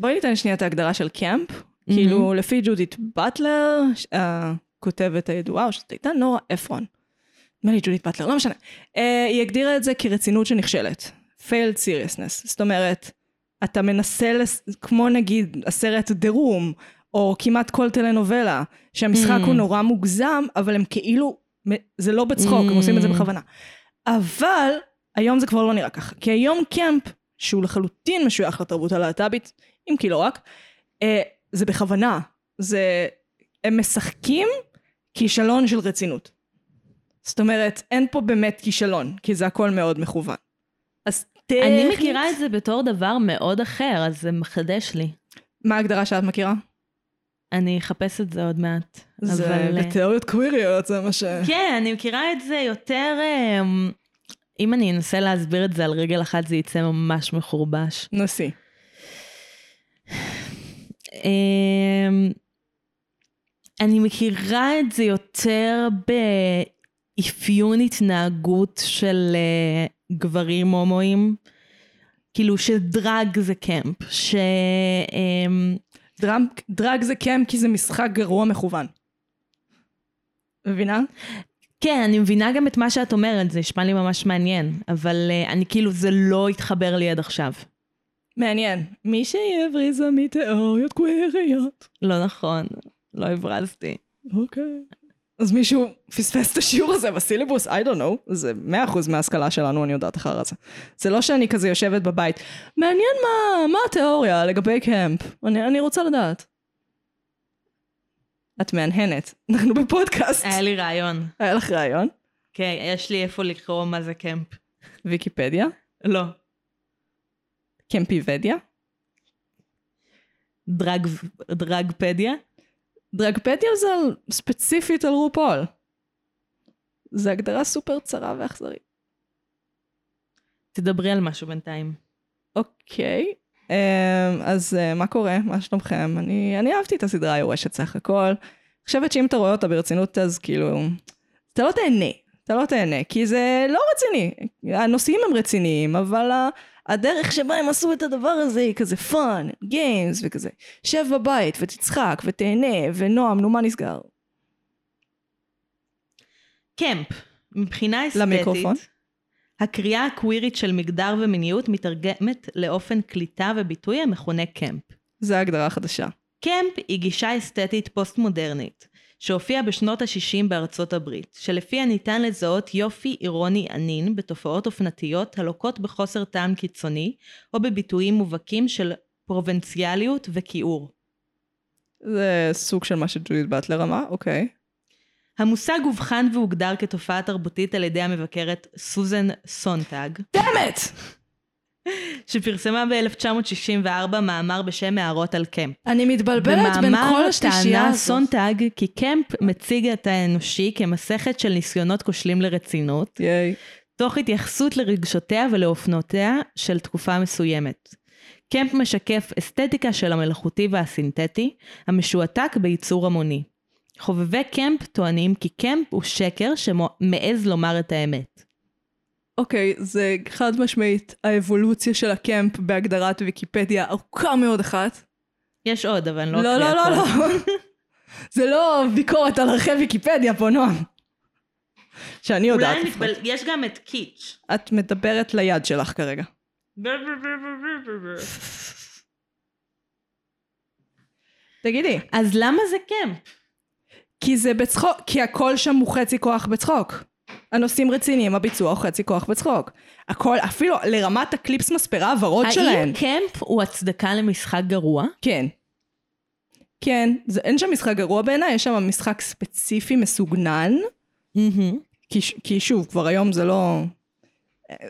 בואי ניתן שנייה את ההגדרה של קמפ. כאילו, לפי ג'ודית באטלר, הכותבת הידועה, או שזאת הייתה נורה אפרון. נדמה לי ג'ודית באטלר, לא משנה. אה, היא הגדירה את זה כרצינות שנכשלת. failed seriousness. זאת אומרת, אתה מנסה, לס... כמו נגיד הסרט The Room, או כמעט כל טלנובלה, שהמשחק Mm. הוא נורא מוגזם, אבל הם כאילו, זה לא בצחוק, הם עושים את זה. בכוונה. אבל היום זה כבר לא נראה ככה. כי היום קמפ, שהוא לחלוטין משוייך לתרבות הלהט"בית, אם כי לא רק, אה, זה בכוונה. זה... הם משחקים כישלון של רצינות. זאת אומרת, אין פה באמת כישלון, כי זה הכל מאוד מכוון. אז טכנית... אני מכירה את זה בתור דבר מאוד אחר, אז זה מחדש לי. מה ההגדרה שאת מכירה? אני אחפש את זה עוד מעט. זה אבל, אה, בתיאוריות קוויריות, זה מה ש... כן, אני מכירה את זה יותר... אמ, אם אני אנסה להסביר את זה על רגל אחת, זה יצא ממש מחורבש. נשיא. אמ, אני מכירה את זה יותר באפיון התנהגות של אה, גברים הומואים. כאילו שדרג זה קמפ, ש... אמ, דרג, דרג זה קמפ כי זה משחק גרוע מכוון. מבינה? כן, אני מבינה גם את מה שאת אומרת, זה נשמע לי ממש מעניין, אבל uh, אני כאילו, זה לא התחבר לי עד עכשיו. מעניין. מישהי הבריזה מתיאוריות קוויריות. לא נכון, לא הברזתי. אוקיי. אז מישהו פספס את השיעור הזה בסילבוס, I don't know, זה 100% מההשכלה שלנו, אני יודעת אחר זה. זה לא שאני כזה יושבת בבית, מעניין מה, מה התיאוריה לגבי קמפ, אני, אני רוצה לדעת. את מהנהנת, אנחנו בפודקאסט. היה לי רעיון. היה לך רעיון? כן, יש לי איפה לקרוא מה זה קמפ. ויקיפדיה? לא. קמפיבדיה? דרג, דרגפדיה? דרגפדיה זה על, ספציפית על רופול. זה הגדרה סופר צרה ואכזרית. תדברי על משהו בינתיים. אוקיי, אמ, אז אה, מה קורה? מה שלומכם? אני, אני אהבתי את הסדרה היורשת סך הכל. אני חושבת שאם אתה רואה אותה ברצינות אז כאילו, אתה לא תהנה, אתה לא תהנה, כי זה לא רציני. הנושאים הם רציניים, אבל הדרך שבה הם עשו את הדבר הזה היא כזה fun, games וכזה. שב בבית ותצחק ותהנה, ונועם, נו מה נסגר? קמפ, מבחינה אסתטית, למיקרופון. הקריאה הקווירית של מגדר ומיניות מתרגמת לאופן קליטה וביטוי המכונה קמפ. זה ההגדרה החדשה. קמפ היא גישה אסתטית פוסט-מודרנית, שהופיעה בשנות ה-60 בארצות הברית, שלפיה ניתן לזהות יופי אירוני ענין בתופעות אופנתיות הלוקות בחוסר טעם קיצוני, או בביטויים מובהקים של פרובנציאליות וכיעור. זה סוג של מה שג'ודית באטלר אמרה, אוקיי. המושג אובחן והוגדר כתופעה תרבותית על ידי המבקרת סוזן סונטג, damn it! שפרסמה ב-1964 מאמר בשם הערות על קמפ. אני מתבלבלת בין כל השלישייה טענה הזאת. סונטג כי קמפ מציג את האנושי כמסכת של ניסיונות כושלים לרצינות, ייי. תוך התייחסות לרגשותיה ולאופנותיה של תקופה מסוימת. קמפ משקף אסתטיקה של המלאכותי והסינתטי, המשועתק בייצור המוני. חובבי קמפ טוענים כי קמפ הוא שקר שמעז לומר את האמת. אוקיי, זה חד משמעית האבולוציה של הקמפ בהגדרת ויקיפדיה ארוכה מאוד אחת. יש עוד, אבל אני לא לא, אקריא לא, לא, הכל. לא. [LAUGHS] זה לא ביקורת על ערכי ויקיפדיה פה, נועם. שאני יודעת. אולי. מתבל... יש גם את קיץ'. את מדברת ליד שלך כרגע. תגידי. אז למה זה קמפ? כי זה בצחוק, כי הכל שם הוא חצי כוח בצחוק. הנושאים רציניים, הביצוע הוא חצי כוח בצחוק. הכל, אפילו לרמת הקליפס מספרה הוורוד שלהן. האם קמפ הוא הצדקה למשחק גרוע? כן. כן, זה, אין שם משחק גרוע בעיניי, יש שם משחק ספציפי מסוגנן, כי, ש- כי שוב, כבר היום זה לא...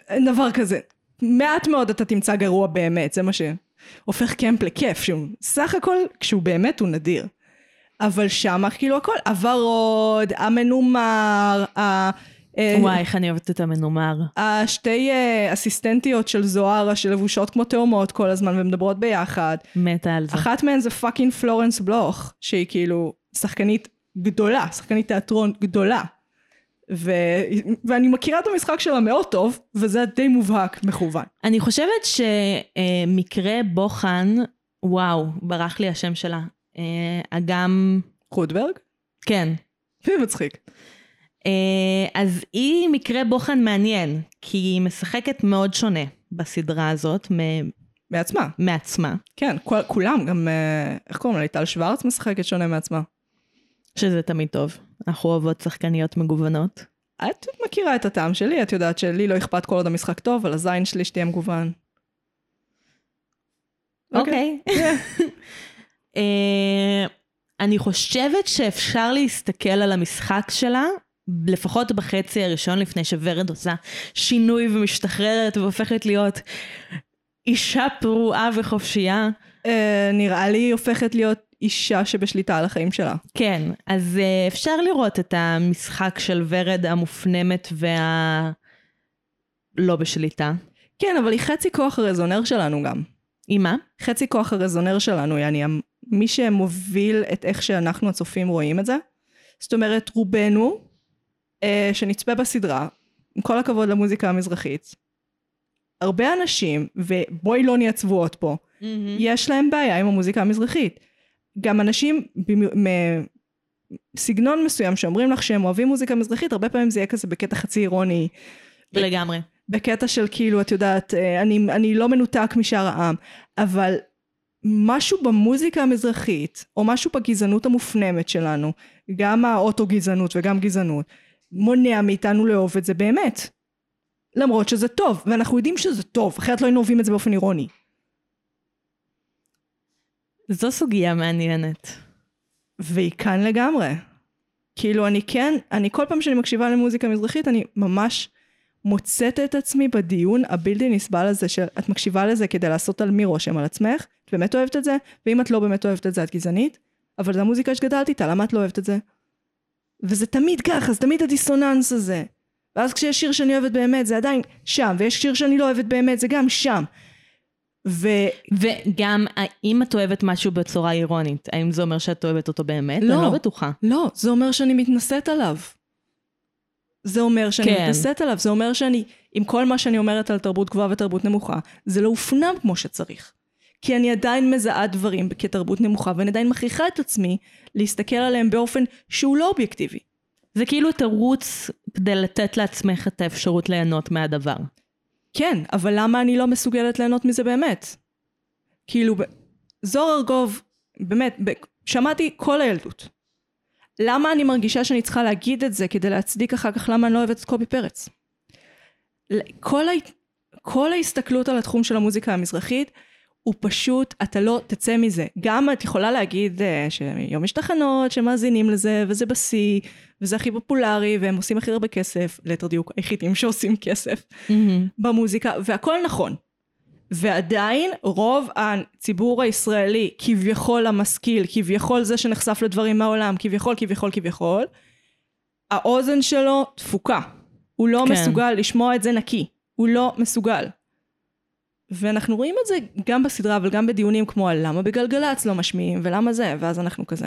אין דבר כזה. מעט מאוד אתה תמצא גרוע באמת, זה מה שהופך קמפ לכיף, שהוא סך הכל, כשהוא באמת הוא נדיר. אבל שם כאילו הכל, הוורוד, המנומר, ה... אה, וואי, איך אני אוהבת את המנומר. השתי אה, אסיסטנטיות של זוהרה שלבושות כמו תאומות כל הזמן ומדברות ביחד. מתה על זה. אחת מהן זה fucking פלורנס בלוך, שהיא כאילו שחקנית גדולה, שחקנית תיאטרון גדולה. ו... ואני מכירה את המשחק שלה מאוד טוב, וזה די מובהק מכוון. אני חושבת שמקרה בוחן, וואו, ברח לי השם שלה. אה, אגם, רוטברג? כן. זה מצחיק. אה, אז היא מקרה בוחן מעניין, כי היא משחקת מאוד שונה בסדרה הזאת מ- מעצמה. מעצמה, כן, כל, כולם, גם, אה, איך קוראים לה? ליטל שוורץ משחקת שונה מעצמה. שזה תמיד טוב. אנחנו אוהבות שחקניות מגוונות. את מכירה את הטעם שלי, את יודעת שלי לא אכפת כל עוד המשחק טוב, אבל הזין שלי שתהיה מגוון. אוקיי. אה, [LAUGHS] אני חושבת שאפשר להסתכל על המשחק שלה, לפחות בחצי הראשון לפני שוורד עושה שינוי ומשתחררת והופכת להיות אישה פרועה וחופשייה. אה, נראה לי היא הופכת להיות אישה שבשליטה על החיים שלה. כן, אז אה, אפשר לראות את המשחק של ורד המופנמת וה... לא בשליטה. כן, אבל היא חצי כוח הרזונר שלנו גם. עם מה? חצי כוח הרזונר שלנו, יעני, מי שמוביל את איך שאנחנו הצופים רואים את זה. זאת אומרת, רובנו, אה, שנצפה בסדרה, עם כל הכבוד למוזיקה המזרחית, הרבה אנשים, ובואי לא נהיה צבועות פה, יש להם בעיה עם המוזיקה המזרחית. גם אנשים מסגנון מסוים שאומרים לך שהם אוהבים מוזיקה מזרחית, הרבה פעמים זה יהיה כזה בקטע חצי אירוני, לגמרי. בקטע של כאילו, את יודעת, אה, אני, אני לא מנותק משאר העם, אבל משהו במוזיקה המזרחית, או משהו בגזענות המופנמת שלנו, גם האוטו-גזענות וגם גזענות, מונע מאיתנו לאהוב את זה באמת. למרות שזה טוב, ואנחנו יודעים שזה טוב, אחרת לא היינו אוהבים את זה באופן אירוני. זו סוגיה מעניינת. והיא כאן לגמרי. כאילו אני כן, אני כל פעם שאני מקשיבה למוזיקה מזרחית, אני ממש מוצאת את עצמי בדיון הבלתי נסבל הזה של את מקשיבה לזה כדי לעשות על מי רושם על עצמך, את באמת אוהבת את זה, ואם את לא באמת אוהבת את זה את גזענית, אבל זו המוזיקה שגדלת איתה, למה את לא אוהבת את זה? וזה תמיד ככה, זה תמיד הדיסוננס הזה. ואז כשיש שיר שאני אוהבת באמת, זה עדיין שם, ויש שיר שאני לא אוהבת באמת, זה גם שם. ו... וגם, האם את אוהבת משהו בצורה אירונית, האם זה אומר שאת אוהבת אותו באמת? לא. אני לא בטוחה. לא, זה אומר שאני מתנשאת עליו. זה אומר שאני כן. מתנשאת עליו, זה אומר שאני, עם כל מה שאני אומרת על תרבות גבוהה ותרבות נמוכה, זה לא הופנם כמו שצריך. כי אני עדיין מזהה דברים כתרבות נמוכה, ואני עדיין מכריחה את עצמי להסתכל עליהם באופן שהוא לא אובייקטיבי. זה כאילו תירוץ כדי לתת לעצמך את האפשרות ליהנות מהדבר. כן, אבל למה אני לא מסוגלת ליהנות מזה באמת? כאילו, זוהר ארגוב, באמת, שמעתי כל הילדות. למה אני מרגישה שאני צריכה להגיד את זה כדי להצדיק אחר כך למה אני לא אוהבת את קובי פרץ? כל, ה... כל ההסתכלות על התחום של המוזיקה המזרחית הוא פשוט, אתה לא תצא מזה. גם את יכולה להגיד uh, שהיום יש תחנות שמאזינים לזה, וזה בשיא, וזה הכי פופולרי, והם עושים הכי הרבה כסף, ליתר דיוק, היחידים שעושים כסף. במוזיקה, והכל נכון. ועדיין רוב הציבור הישראלי, כביכול המשכיל, כביכול זה שנחשף לדברים מהעולם, כביכול, כביכול, כביכול, האוזן שלו תפוקה. הוא לא. כן. מסוגל לשמוע את זה נקי. הוא לא מסוגל. ואנחנו רואים את זה גם בסדרה, אבל גם בדיונים כמו על למה בגלגלצ לא משמיעים, ולמה זה, ואז אנחנו כזה.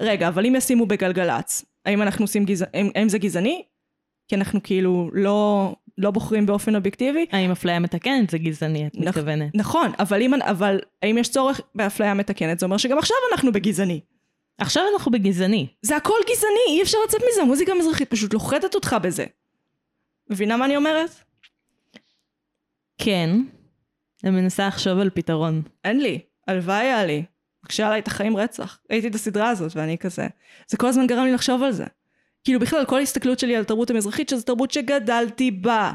רגע, אבל אם ישימו בגלגלצ, האם אנחנו עושים גזע... האם, האם זה גזעני? כי אנחנו כאילו לא, לא בוחרים באופן אובייקטיבי? האם אפליה מתקנת זה גזעני, את נכ- מתכוונת? נכון, אבל, אם, אבל האם יש צורך באפליה מתקנת? זה אומר שגם עכשיו אנחנו בגזעני. עכשיו אנחנו בגזעני. זה הכל גזעני, אי אפשר לצאת מזה, המוזיקה המזרחית פשוט לוכדת אותך בזה. מבינה מה אני אומרת? כן. אני מנסה לחשוב על פתרון. אין לי, הלוואי היה לי. מקשה עליי את החיים רצח. ראיתי את הסדרה הזאת ואני כזה. זה כל הזמן גרם לי לחשוב על זה. כאילו בכלל כל ההסתכלות שלי על התרבות המזרחית שזו תרבות שגדלתי בה.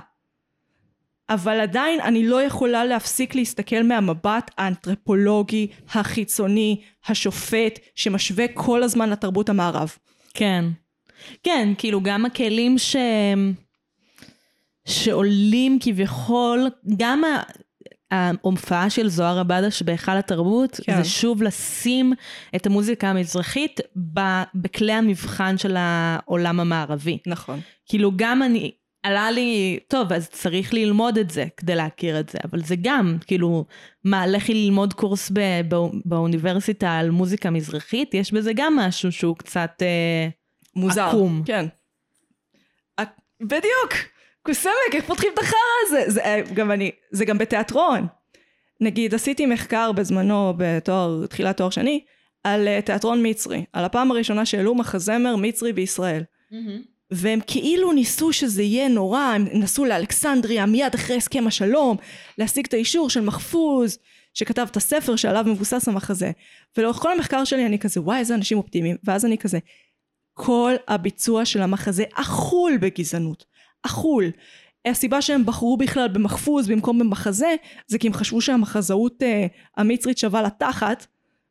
אבל עדיין אני לא יכולה להפסיק להסתכל מהמבט האנתרופולוגי, החיצוני, השופט, שמשווה כל הזמן לתרבות המערב. כן. כן, כאילו גם הכלים ש... שעולים כביכול, גם ה... ההופעה של זוהר עבדש בהיכל התרבות, כן. זה שוב לשים את המוזיקה המזרחית. בכלי המבחן של העולם המערבי. נכון. כאילו גם אני, עלה לי, טוב, אז צריך ללמוד את זה כדי להכיר את זה, אבל זה גם, כאילו, מה, לכי ללמוד קורס ב, בא, באוניברסיטה על מוזיקה מזרחית, יש בזה גם משהו שהוא קצת אה, מוזר. עקום. כן. בדיוק. קוסמק, איך פותחים את החרא הזה? זה, אה, גם אני, זה גם בתיאטרון. נגיד, עשיתי מחקר בזמנו בתואר, תחילת תואר שני, על אה, תיאטרון מצרי, על הפעם הראשונה שהעלו מחזמר מצרי בישראל. והם כאילו ניסו שזה יהיה נורא, הם נסעו לאלכסנדריה מיד אחרי הסכם השלום, להשיג את האישור של מחפוז, שכתב את הספר שעליו מבוסס המחזה. ולאורך כל המחקר שלי אני כזה, וואי, איזה אנשים אופטימיים. ואז אני כזה, כל הביצוע של המחזה אכול בגזענות. אכול. הסיבה שהם בחרו בכלל במחפוז במקום במחזה, זה כי הם חשבו שהמחזאות אה, המצרית שווה לתחת,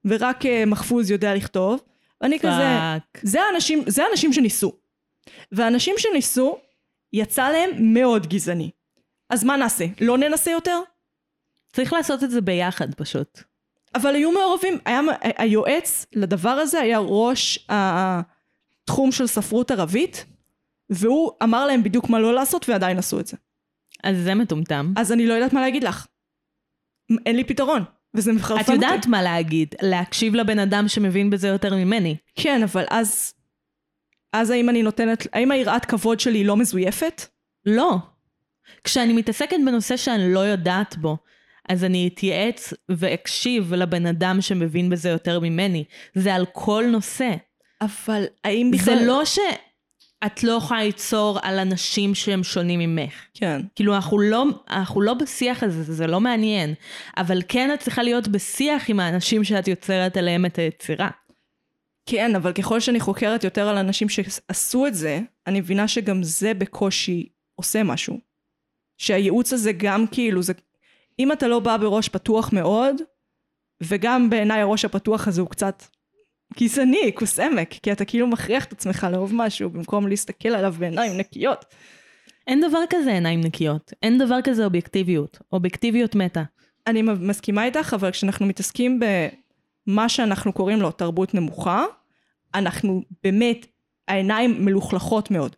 ורק אה, מחפוז יודע לכתוב. ואני כזה, fuck. זה האנשים, זה האנשים שניסו. והאנשים שניסו, יצא להם מאוד גזעני. אז מה נעשה? לא ננסה יותר? צריך לעשות את זה ביחד פשוט. אבל היו מעורבים, היה, היועץ לדבר הזה היה ראש התחום של ספרות ערבית, והוא אמר להם בדיוק מה לא לעשות ועדיין עשו את זה. אז זה מטומטם. אז אני לא יודעת מה להגיד לך. אין לי פתרון, וזה מחרפן את אותי. יודעת מה להגיד, להקשיב לבן אדם שמבין בזה יותר ממני. כן, אבל אז... אז האם אני נותנת... האם היראת כבוד שלי לא מזויפת? לא. כשאני מתעסקת בנושא שאני לא יודעת בו, אז אני אתייעץ ואקשיב לבן אדם שמבין בזה יותר ממני. זה על כל נושא. אבל האם בכלל... זה לא שאת לא יכולה ליצור על אנשים שהם שונים ממך. כן. כאילו, אנחנו לא, אנחנו לא בשיח הזה, זה לא מעניין. אבל כן את צריכה להיות בשיח עם האנשים שאת יוצרת עליהם את היצירה. כן, אבל ככל שאני חוקרת יותר על אנשים שעשו את זה, אני מבינה שגם זה בקושי עושה משהו. שהייעוץ הזה גם כאילו, זה... אם אתה לא בא בראש פתוח מאוד, וגם בעיניי הראש הפתוח הזה הוא קצת גזעני, כוס עמק, כי אתה כאילו מכריח את עצמך לאהוב משהו במקום להסתכל עליו בעיניים נקיות. אין דבר כזה עיניים נקיות. אין דבר כזה אובייקטיביות. אובייקטיביות מתה. אני מסכימה איתך, אבל כשאנחנו מתעסקים במה שאנחנו קוראים לו תרבות נמוכה, אנחנו באמת, העיניים מלוכלכות מאוד.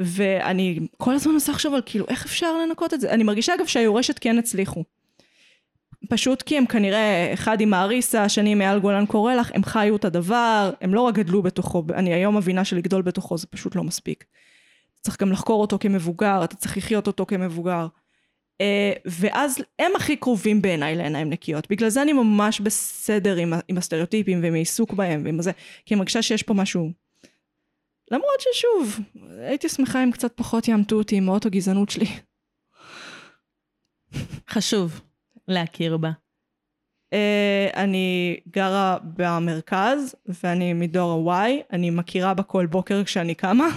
ואני כל הזמן מנסה לחשוב על כאילו איך אפשר לנקות את זה. אני מרגישה אגב שהיורשת כן הצליחו. פשוט כי הם כנראה, אחד עם האריסה, השני אייל גולן קורא לך, הם חיו את הדבר, הם לא רק גדלו בתוכו, אני היום מבינה שלגדול בתוכו זה פשוט לא מספיק. צריך גם לחקור אותו כמבוגר, אתה צריך לחיות אותו כמבוגר. אה, ואז הם הכי קרובים בעיניי לעיניים נקיות. בגלל זה אני ממש בסדר עם, עם הסטריאוטיפים ועם העיסוק בהם ועם זה, כי אני מרגישה שיש פה משהו... למרות ששוב, הייתי שמחה אם קצת פחות יעמתו אותי עם האוטו-גזענות שלי. חשוב להכיר בה. אה, אני גרה במרכז, ואני מדור ה-Y, אני מכירה בה כל בוקר כשאני קמה.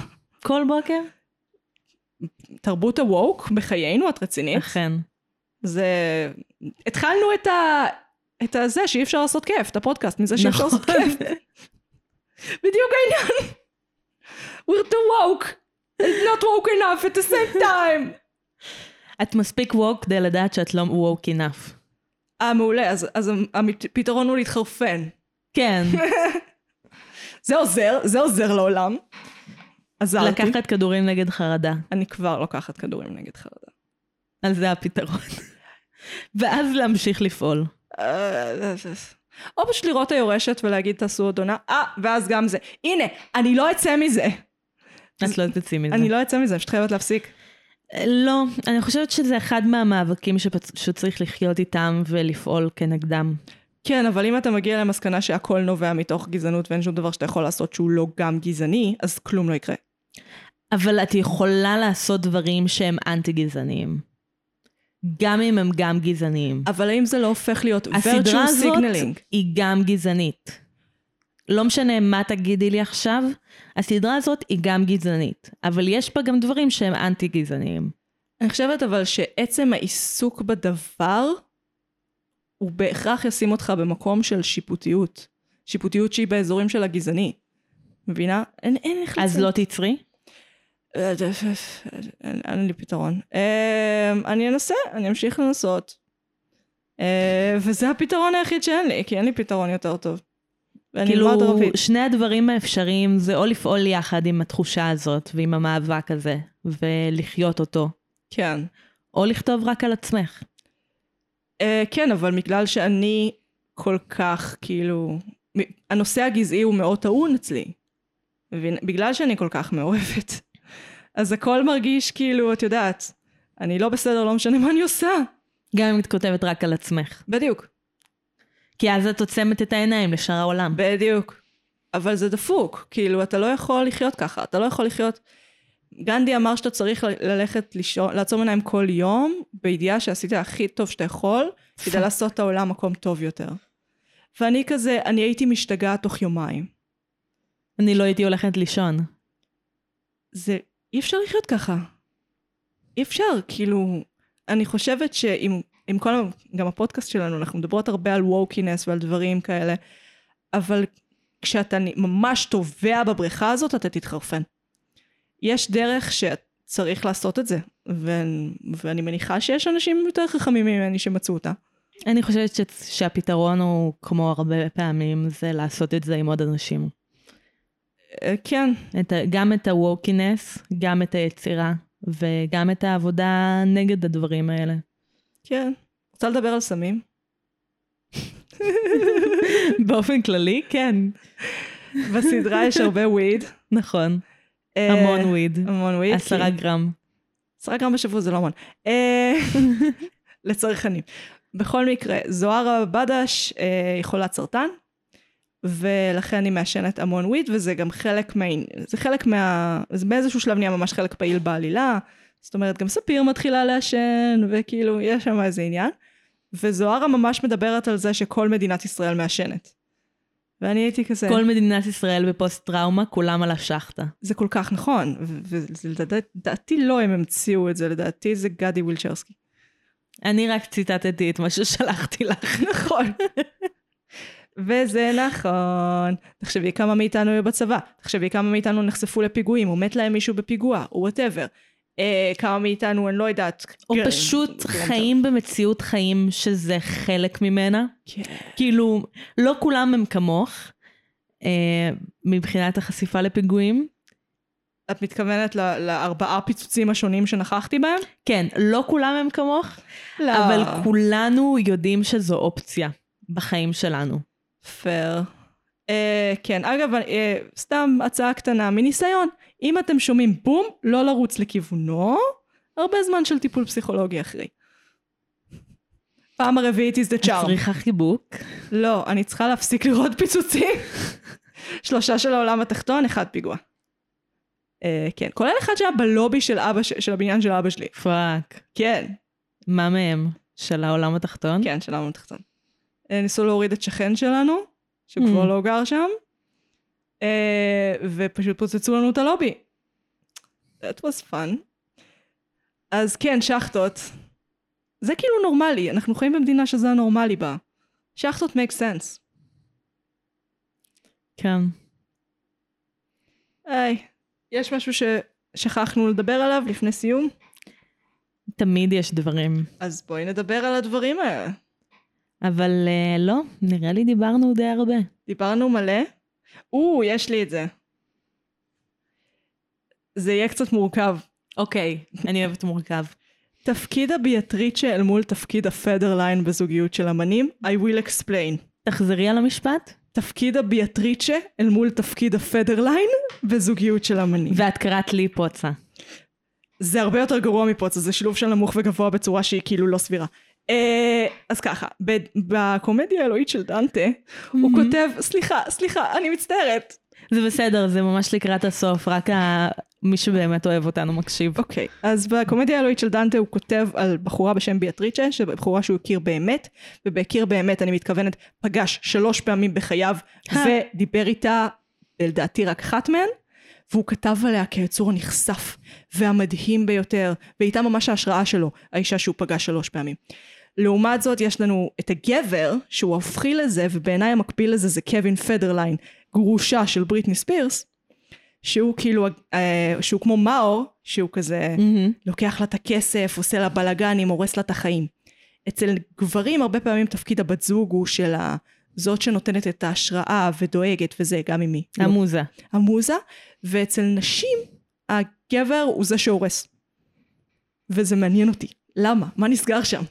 כל בוקר? תרבות הווק בחיינו, את רצינית? אכן. זה... התחלנו את ה... את הזה שאי אפשר לעשות כיף, את הפודקאסט, מזה שאי אפשר לעשות נכון. כיף. בדיוק העניין. We're too woke. It's not woke enough at the same time. את מספיק ווק כדי לדעת שאת לא ווק enough. אה, מעולה, אז, אז הפתרון הוא להתחרפן. כן, [LAUGHS] זה עוזר, זה עוזר לעולם. עזרתי. לקחת כדורים נגד חרדה. אני כבר לוקחת כדורים נגד חרדה. אז זה הפתרון. [LAUGHS] ואז להמשיך לפעול. או פשוט לראות היורשת ולהגיד תעשו עוד עונה, אה, ואז גם זה. הנה, אני לא אצא מזה. את לא תצאי מזה. אני לא אצא מזה, פשוט חייבת להפסיק. לא, אני חושבת שזה אחד מהמאבקים שפ- שצריך לחיות איתם ולפעול כנגדם. כן, אבל אם אתה מגיע למסקנה שהכל נובע מתוך גזענות ואין שום דבר שאתה יכול לעשות שהוא לא גם גזעני, אז כלום לא יקרה. אבל את יכולה לעשות דברים שהם אנטי גזעניים. גם אם הם גם גזעניים. אבל האם זה לא הופך להיות הסדרה virtue הזאת signaling? היא גם גזענית. לא משנה מה תגידי לי עכשיו, הסדרה הזאת היא גם גזענית. אבל יש בה גם דברים שהם אנטי גזעניים. אני חושבת אבל שעצם העיסוק בדבר, הוא בהכרח ישים אותך במקום של שיפוטיות. שיפוטיות שהיא באזורים של הגזעני. מבינה? אין, אין איך אז לא תצרי? אין, אין לי פתרון. אה, אני אנסה, אני אמשיך לנסות. אה, וזה הפתרון היחיד שאין לי, כי אין לי פתרון יותר טוב. ואני כאילו, אלמד ערבית. שני הדברים האפשריים זה או לפעול יחד עם התחושה הזאת ועם המאבק הזה, ולחיות אותו, כן. או לכתוב רק על עצמך. אה, כן, אבל בגלל שאני כל כך, כאילו... הנושא הגזעי הוא מאוד טעון אצלי. בגלל שאני כל כך מאוהבת. [LAUGHS] אז הכל מרגיש כאילו, את יודעת, אני לא בסדר, לא משנה מה אני עושה. גם אם את כותבת רק על עצמך. בדיוק. כי אז את עוצמת את העיניים לשאר העולם. בדיוק. אבל זה דפוק, כאילו, אתה לא יכול לחיות ככה, אתה לא יכול לחיות... גנדי אמר שאתה צריך ללכת לישון, לעצום עיניים כל יום, בידיעה שעשית הכי טוב שאתה יכול, כדי לעשות את העולם מקום טוב יותר. ואני כזה, אני הייתי משתגעת תוך יומיים. אני לא הייתי הולכת לישון. זה, אי אפשר לחיות ככה. אי אפשר, כאילו, אני חושבת שעם עם כל, גם הפודקאסט שלנו, אנחנו מדברות הרבה על ווקינס ועל דברים כאלה, אבל כשאתה ממש טובע בבריכה הזאת, אתה תתחרפן. יש דרך שצריך לעשות את זה, ו- ואני מניחה שיש אנשים יותר חכמים ממני שמצאו אותה. אני חושבת ש... שהפתרון הוא, כמו הרבה פעמים, זה לעשות את זה עם עוד אנשים. אה, כן, את ה... גם את הווקינס, גם את היצירה, וגם את העבודה נגד הדברים האלה. כן. רוצה לדבר על סמים? [LAUGHS] באופן כללי, כן. בסדרה יש הרבה וויד. נכון. אה, המון וויד. המון וויד. עשרה גרם. עשרה גרם בשבוע זה לא המון. אה, [LAUGHS] לצרכנים. בכל מקרה, זוהרה בדש אה, היא חולת סרטן, ולכן היא מעשנת המון וויד, וזה גם חלק מה... זה חלק מה... זה באיזשהו שלב נהיה ממש חלק פעיל בעלילה. זאת אומרת, גם ספיר מתחילה לעשן, וכאילו, יש שם איזה עניין. וזוהרה ממש מדברת על זה שכל מדינת ישראל מעשנת. ואני הייתי כזה... כל מדינת ישראל בפוסט טראומה, כולם על השחטה. זה כל כך נכון, ולדעתי לא הם המציאו את זה, לדעתי זה גדי וילצ'רסקי. אני רק ציטטתי את מה ששלחתי לך. [LAUGHS] נכון. וזה נכון. תחשבי כמה מאיתנו היו בצבא, תחשבי כמה מאיתנו נחשפו לפיגועים, או מת להם מישהו בפיגוע, או whatever. אה, כמה מאיתנו, אני לא יודעת. או כן, פשוט כן, חיים במציאות חיים שזה חלק ממנה. כן. כאילו, לא כולם הם כמוך, אה, מבחינת החשיפה לפיגועים. את מתכוונת ל- לארבעה פיצוצים השונים שנכחתי בהם? כן, לא כולם הם כמוך, לא. אבל כולנו יודעים שזו אופציה בחיים שלנו. פייר. אה, כן, אגב, אה, סתם הצעה קטנה, מניסיון, אם אתם שומעים בום, לא לרוץ לכיוונו, הרבה זמן של טיפול פסיכולוגי אחרי. פעם הרביעית is the charm. צריכה חיבוק. לא, אני צריכה להפסיק לראות פיצוצים. שלושה של העולם התחתון, אחד פיגוע. אה, כן, כולל אחד שהיה בלובי של אבא, ש- של הבניין של אבא שלי. fuck. כן, מה מהם? של העולם התחתון? כן, של העולם התחתון. אה, ניסו להוריד את שכן שלנו, שהוא Mm. כבר לא גר שם, ופשוט פוצצו לנו את הלובי. That was fun. אז כן, שחטות. זה כאילו נורמלי, אנחנו חיים במדינה שזה הנורמלי בה. שחטות make sense. כן. היי, יש משהו ששכחנו לדבר עליו לפני סיום? תמיד יש דברים. אז בואי נדבר על הדברים האלה. אבל אה, לא, נראה לי דיברנו די הרבה. דיברנו מלא. או, יש לי את זה. זה יהיה קצת מורכב. אוקיי, אני אוהבת מורכב. תפקיד הביאטריצ'ה אל מול תפקיד הפדרליין בזוגיות של אמנים, I will explain. תחזרי על המשפט. תפקיד הביאטריצ'ה אל מול תפקיד הפדרליין בזוגיות של אמנים. ואת קראת לי פוצה. זה הרבה יותר גרוע מפוצה, זה שילוב של נמוך וגבוה בצורה שהיא כאילו לא סבירה. אה, אז ככה, בקומדיה האלוהית של דנטה, הוא. כותב, סליחה, סליחה, אני מצטערת. זה בסדר, זה ממש לקראת הסוף, רק ה... מי שבאמת אוהב אותנו מקשיב. אוקיי, אז בקומדיה האלוהית של דנטה הוא כותב על בחורה בשם ביאטריצ'ה, שבחורה שהוא הכיר באמת, ובהכיר באמת אני מתכוונת פגש שלוש פעמים בחייו, ודיבר איתה, לדעתי רק אחת מהן, והוא כתב עליה כיצור הנכסף והמדהים ביותר, והייתה ממש ההשראה שלו, האישה שהוא פגש שלוש פעמים. לעומת זאת יש לנו את הגבר שהוא ההופכי לזה ובעיניי המקביל לזה זה קווין פדרליין גרושה של בריטני ספירס שהוא כאילו אה, שהוא כמו מאור שהוא כזה מהמם. לוקח לה את הכסף עושה לה בלאגנים הורס לה את החיים. אצל גברים הרבה פעמים תפקיד הבת זוג הוא של ה... זאת שנותנת את ההשראה ודואגת וזה גם עם מי. לא. המוזה. המוזה, ואצל נשים הגבר הוא זה שהורס. וזה מעניין אותי. למה? מה נסגר שם?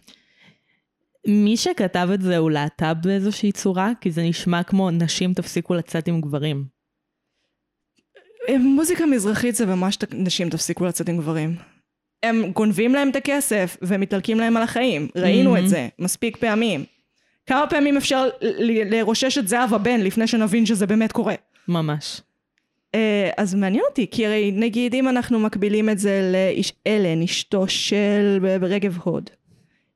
מי שכתב את זה הוא להט"ב באיזושהי צורה, כי זה נשמע כמו נשים תפסיקו לצאת עם גברים. מוזיקה מזרחית זה ממש נשים תפסיקו לצאת עם גברים. הם גונבים להם את הכסף ומתעלקים להם על החיים. ראינו Mhm. את זה מספיק פעמים. כמה פעמים אפשר ל- לרושש את זהב הבן לפני שנבין שזה באמת קורה? ממש. אה, אז מעניין אותי, כי הרי נגיד אם אנחנו מקבילים את זה לאלן, אשתו של רגב הוד.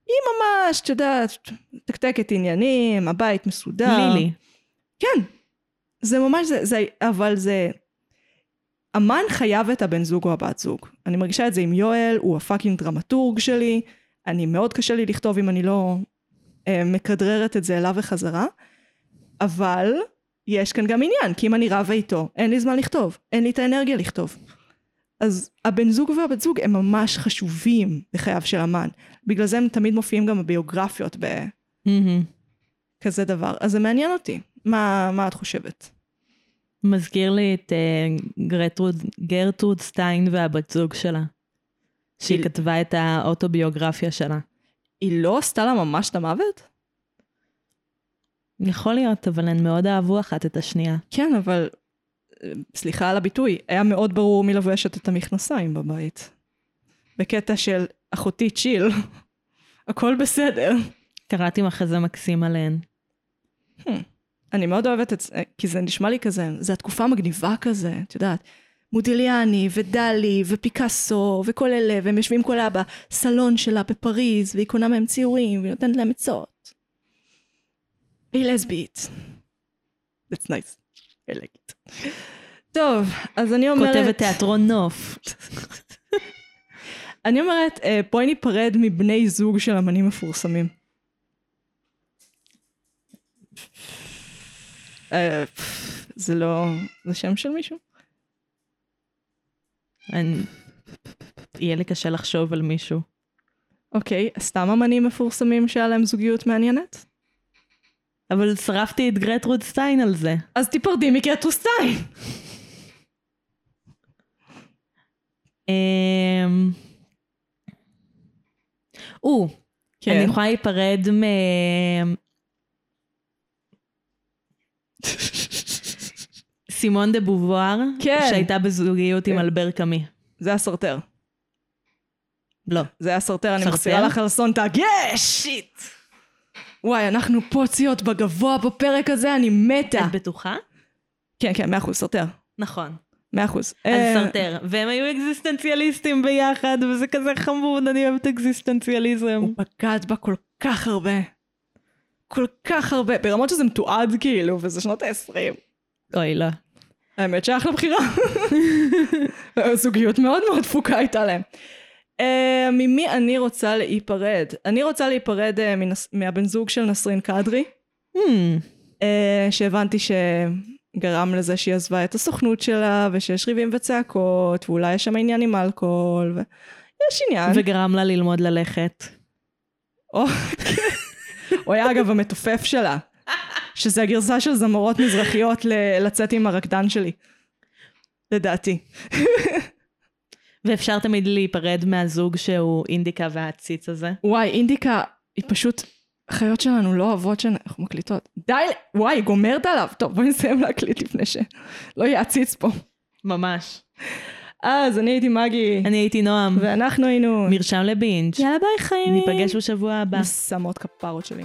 היא ממש, את יודעת, מתקתקת עניינים, הבית מסודר. לילי. כן. זה ממש, זה, זה, אבל זה... אמן חייב את הבן זוג או הבת זוג. אני מרגישה את זה עם יואל, הוא הפאקינג דרמטורג שלי. אני מאוד קשה לי לכתוב אם אני לא אה, מכדררת את זה אליו וחזרה. אבל יש כאן גם עניין, כי אם אני רבה איתו, אין לי זמן לכתוב, אין לי את האנרגיה לכתוב. אז הבן זוג והבת זוג הם ממש חשובים בחייו של אמן. בגלל זה הם תמיד מופיעים גם בביוגרפיות. בכזה דבר. אז זה מעניין אותי. מה, מה את חושבת? מזכיר לי את אה, גרטרוד, גרטרוד סטיין והבת זוג שלה. שהיא היא- כתבה את האוטוביוגרפיה שלה. היא לא עשתה לה ממש את המוות? יכול להיות, אבל הן מאוד אהבו אחת את השנייה. כן, אבל... סליחה על הביטוי, היה מאוד ברור מי לובשת את המכנסיים בבית. בקטע של אחותי צ'יל, [LAUGHS] הכל בסדר. קראתי מחזה מקסים עליהן. אני מאוד אוהבת את זה, כי זה נשמע לי כזה, זה התקופה המגניבה כזה, את יודעת. מודיליאני ודלי ופיקאסו וכל אלה, והם יושבים כולה בסלון שלה בפריז, והיא קונה מהם ציורים, והיא נותנת להם עצות. והיא לסבית. That's nice. I like it. טוב, אז אני אומרת... כותבת תיאטרון נוף. אני אומרת, אה, בואי ניפרד מבני זוג של אמנים מפורסמים. אה, זה לא... זה שם של מישהו? אני... יהיה לי קשה לחשוב על מישהו. אוקיי, סתם אמנים מפורסמים שהיה להם זוגיות מעניינת? אבל שרפתי את גרטרוד סטיין על זה. אז תיפרדי מגרטרוד סטיין. אמ, או, כן. אני יכולה להיפרד מ... סימון דה בובואר, כן. שהייתה בזוגיות עם כן. אלבר קאמי. זה הסרטר. לא. זה הסרטר, אני? מחזירה לך על סונטג. יש! shit! וואי, אנחנו פוציות בגבוה בפרק הזה, אני מתה. את בטוחה? כן, כן, מאה אחוז, סרטר. נכון. מאה אחוז. אז אה, סרטר. והם היו אקזיסטנציאליסטים ביחד, וזה כזה חמוד, אני אוהבת אקזיסטנציאליזם. הוא בגד בה כל כך הרבה. כל כך הרבה, ברמות שזה מתועד כאילו, וזה שנות ה-20. אוי, לא. האמת שאחלה בחירה. [LAUGHS] זוגיות מאוד מאוד תפוקה הייתה להם. Uh, ממי אני רוצה להיפרד? אני רוצה להיפרד uh, מנס... מהבן זוג של נסרין קדרי, Hmm, uh, שהבנתי שגרם לזה שהיא עזבה את הסוכנות שלה, ושיש ריבים וצעקות, ואולי יש שם עניין עם אלכוהול, ויש עניין. וגרם לה ללמוד ללכת. או, הוא היה אגב המתופף שלה, שזה הגרסה של זמרות מזרחיות ל- לצאת עם הרקדן שלי. לדעתי. ואפשר תמיד להיפרד מהזוג שהוא אינדיקה והעציץ הזה. וואי, אינדיקה היא פשוט, החיות שלנו לא אוהבות שאנחנו מקליטות. די, וואי, גומרת עליו. טוב, בואי נסיים להקליט לפני שלא יהיה עציץ פה. ממש. אז אני הייתי מגי, אני הייתי נועם. ואנחנו היינו... מרשם לבינג'. יאללה ביי חיים. ניפגש בשבוע הבא. שמות כפרות שלי.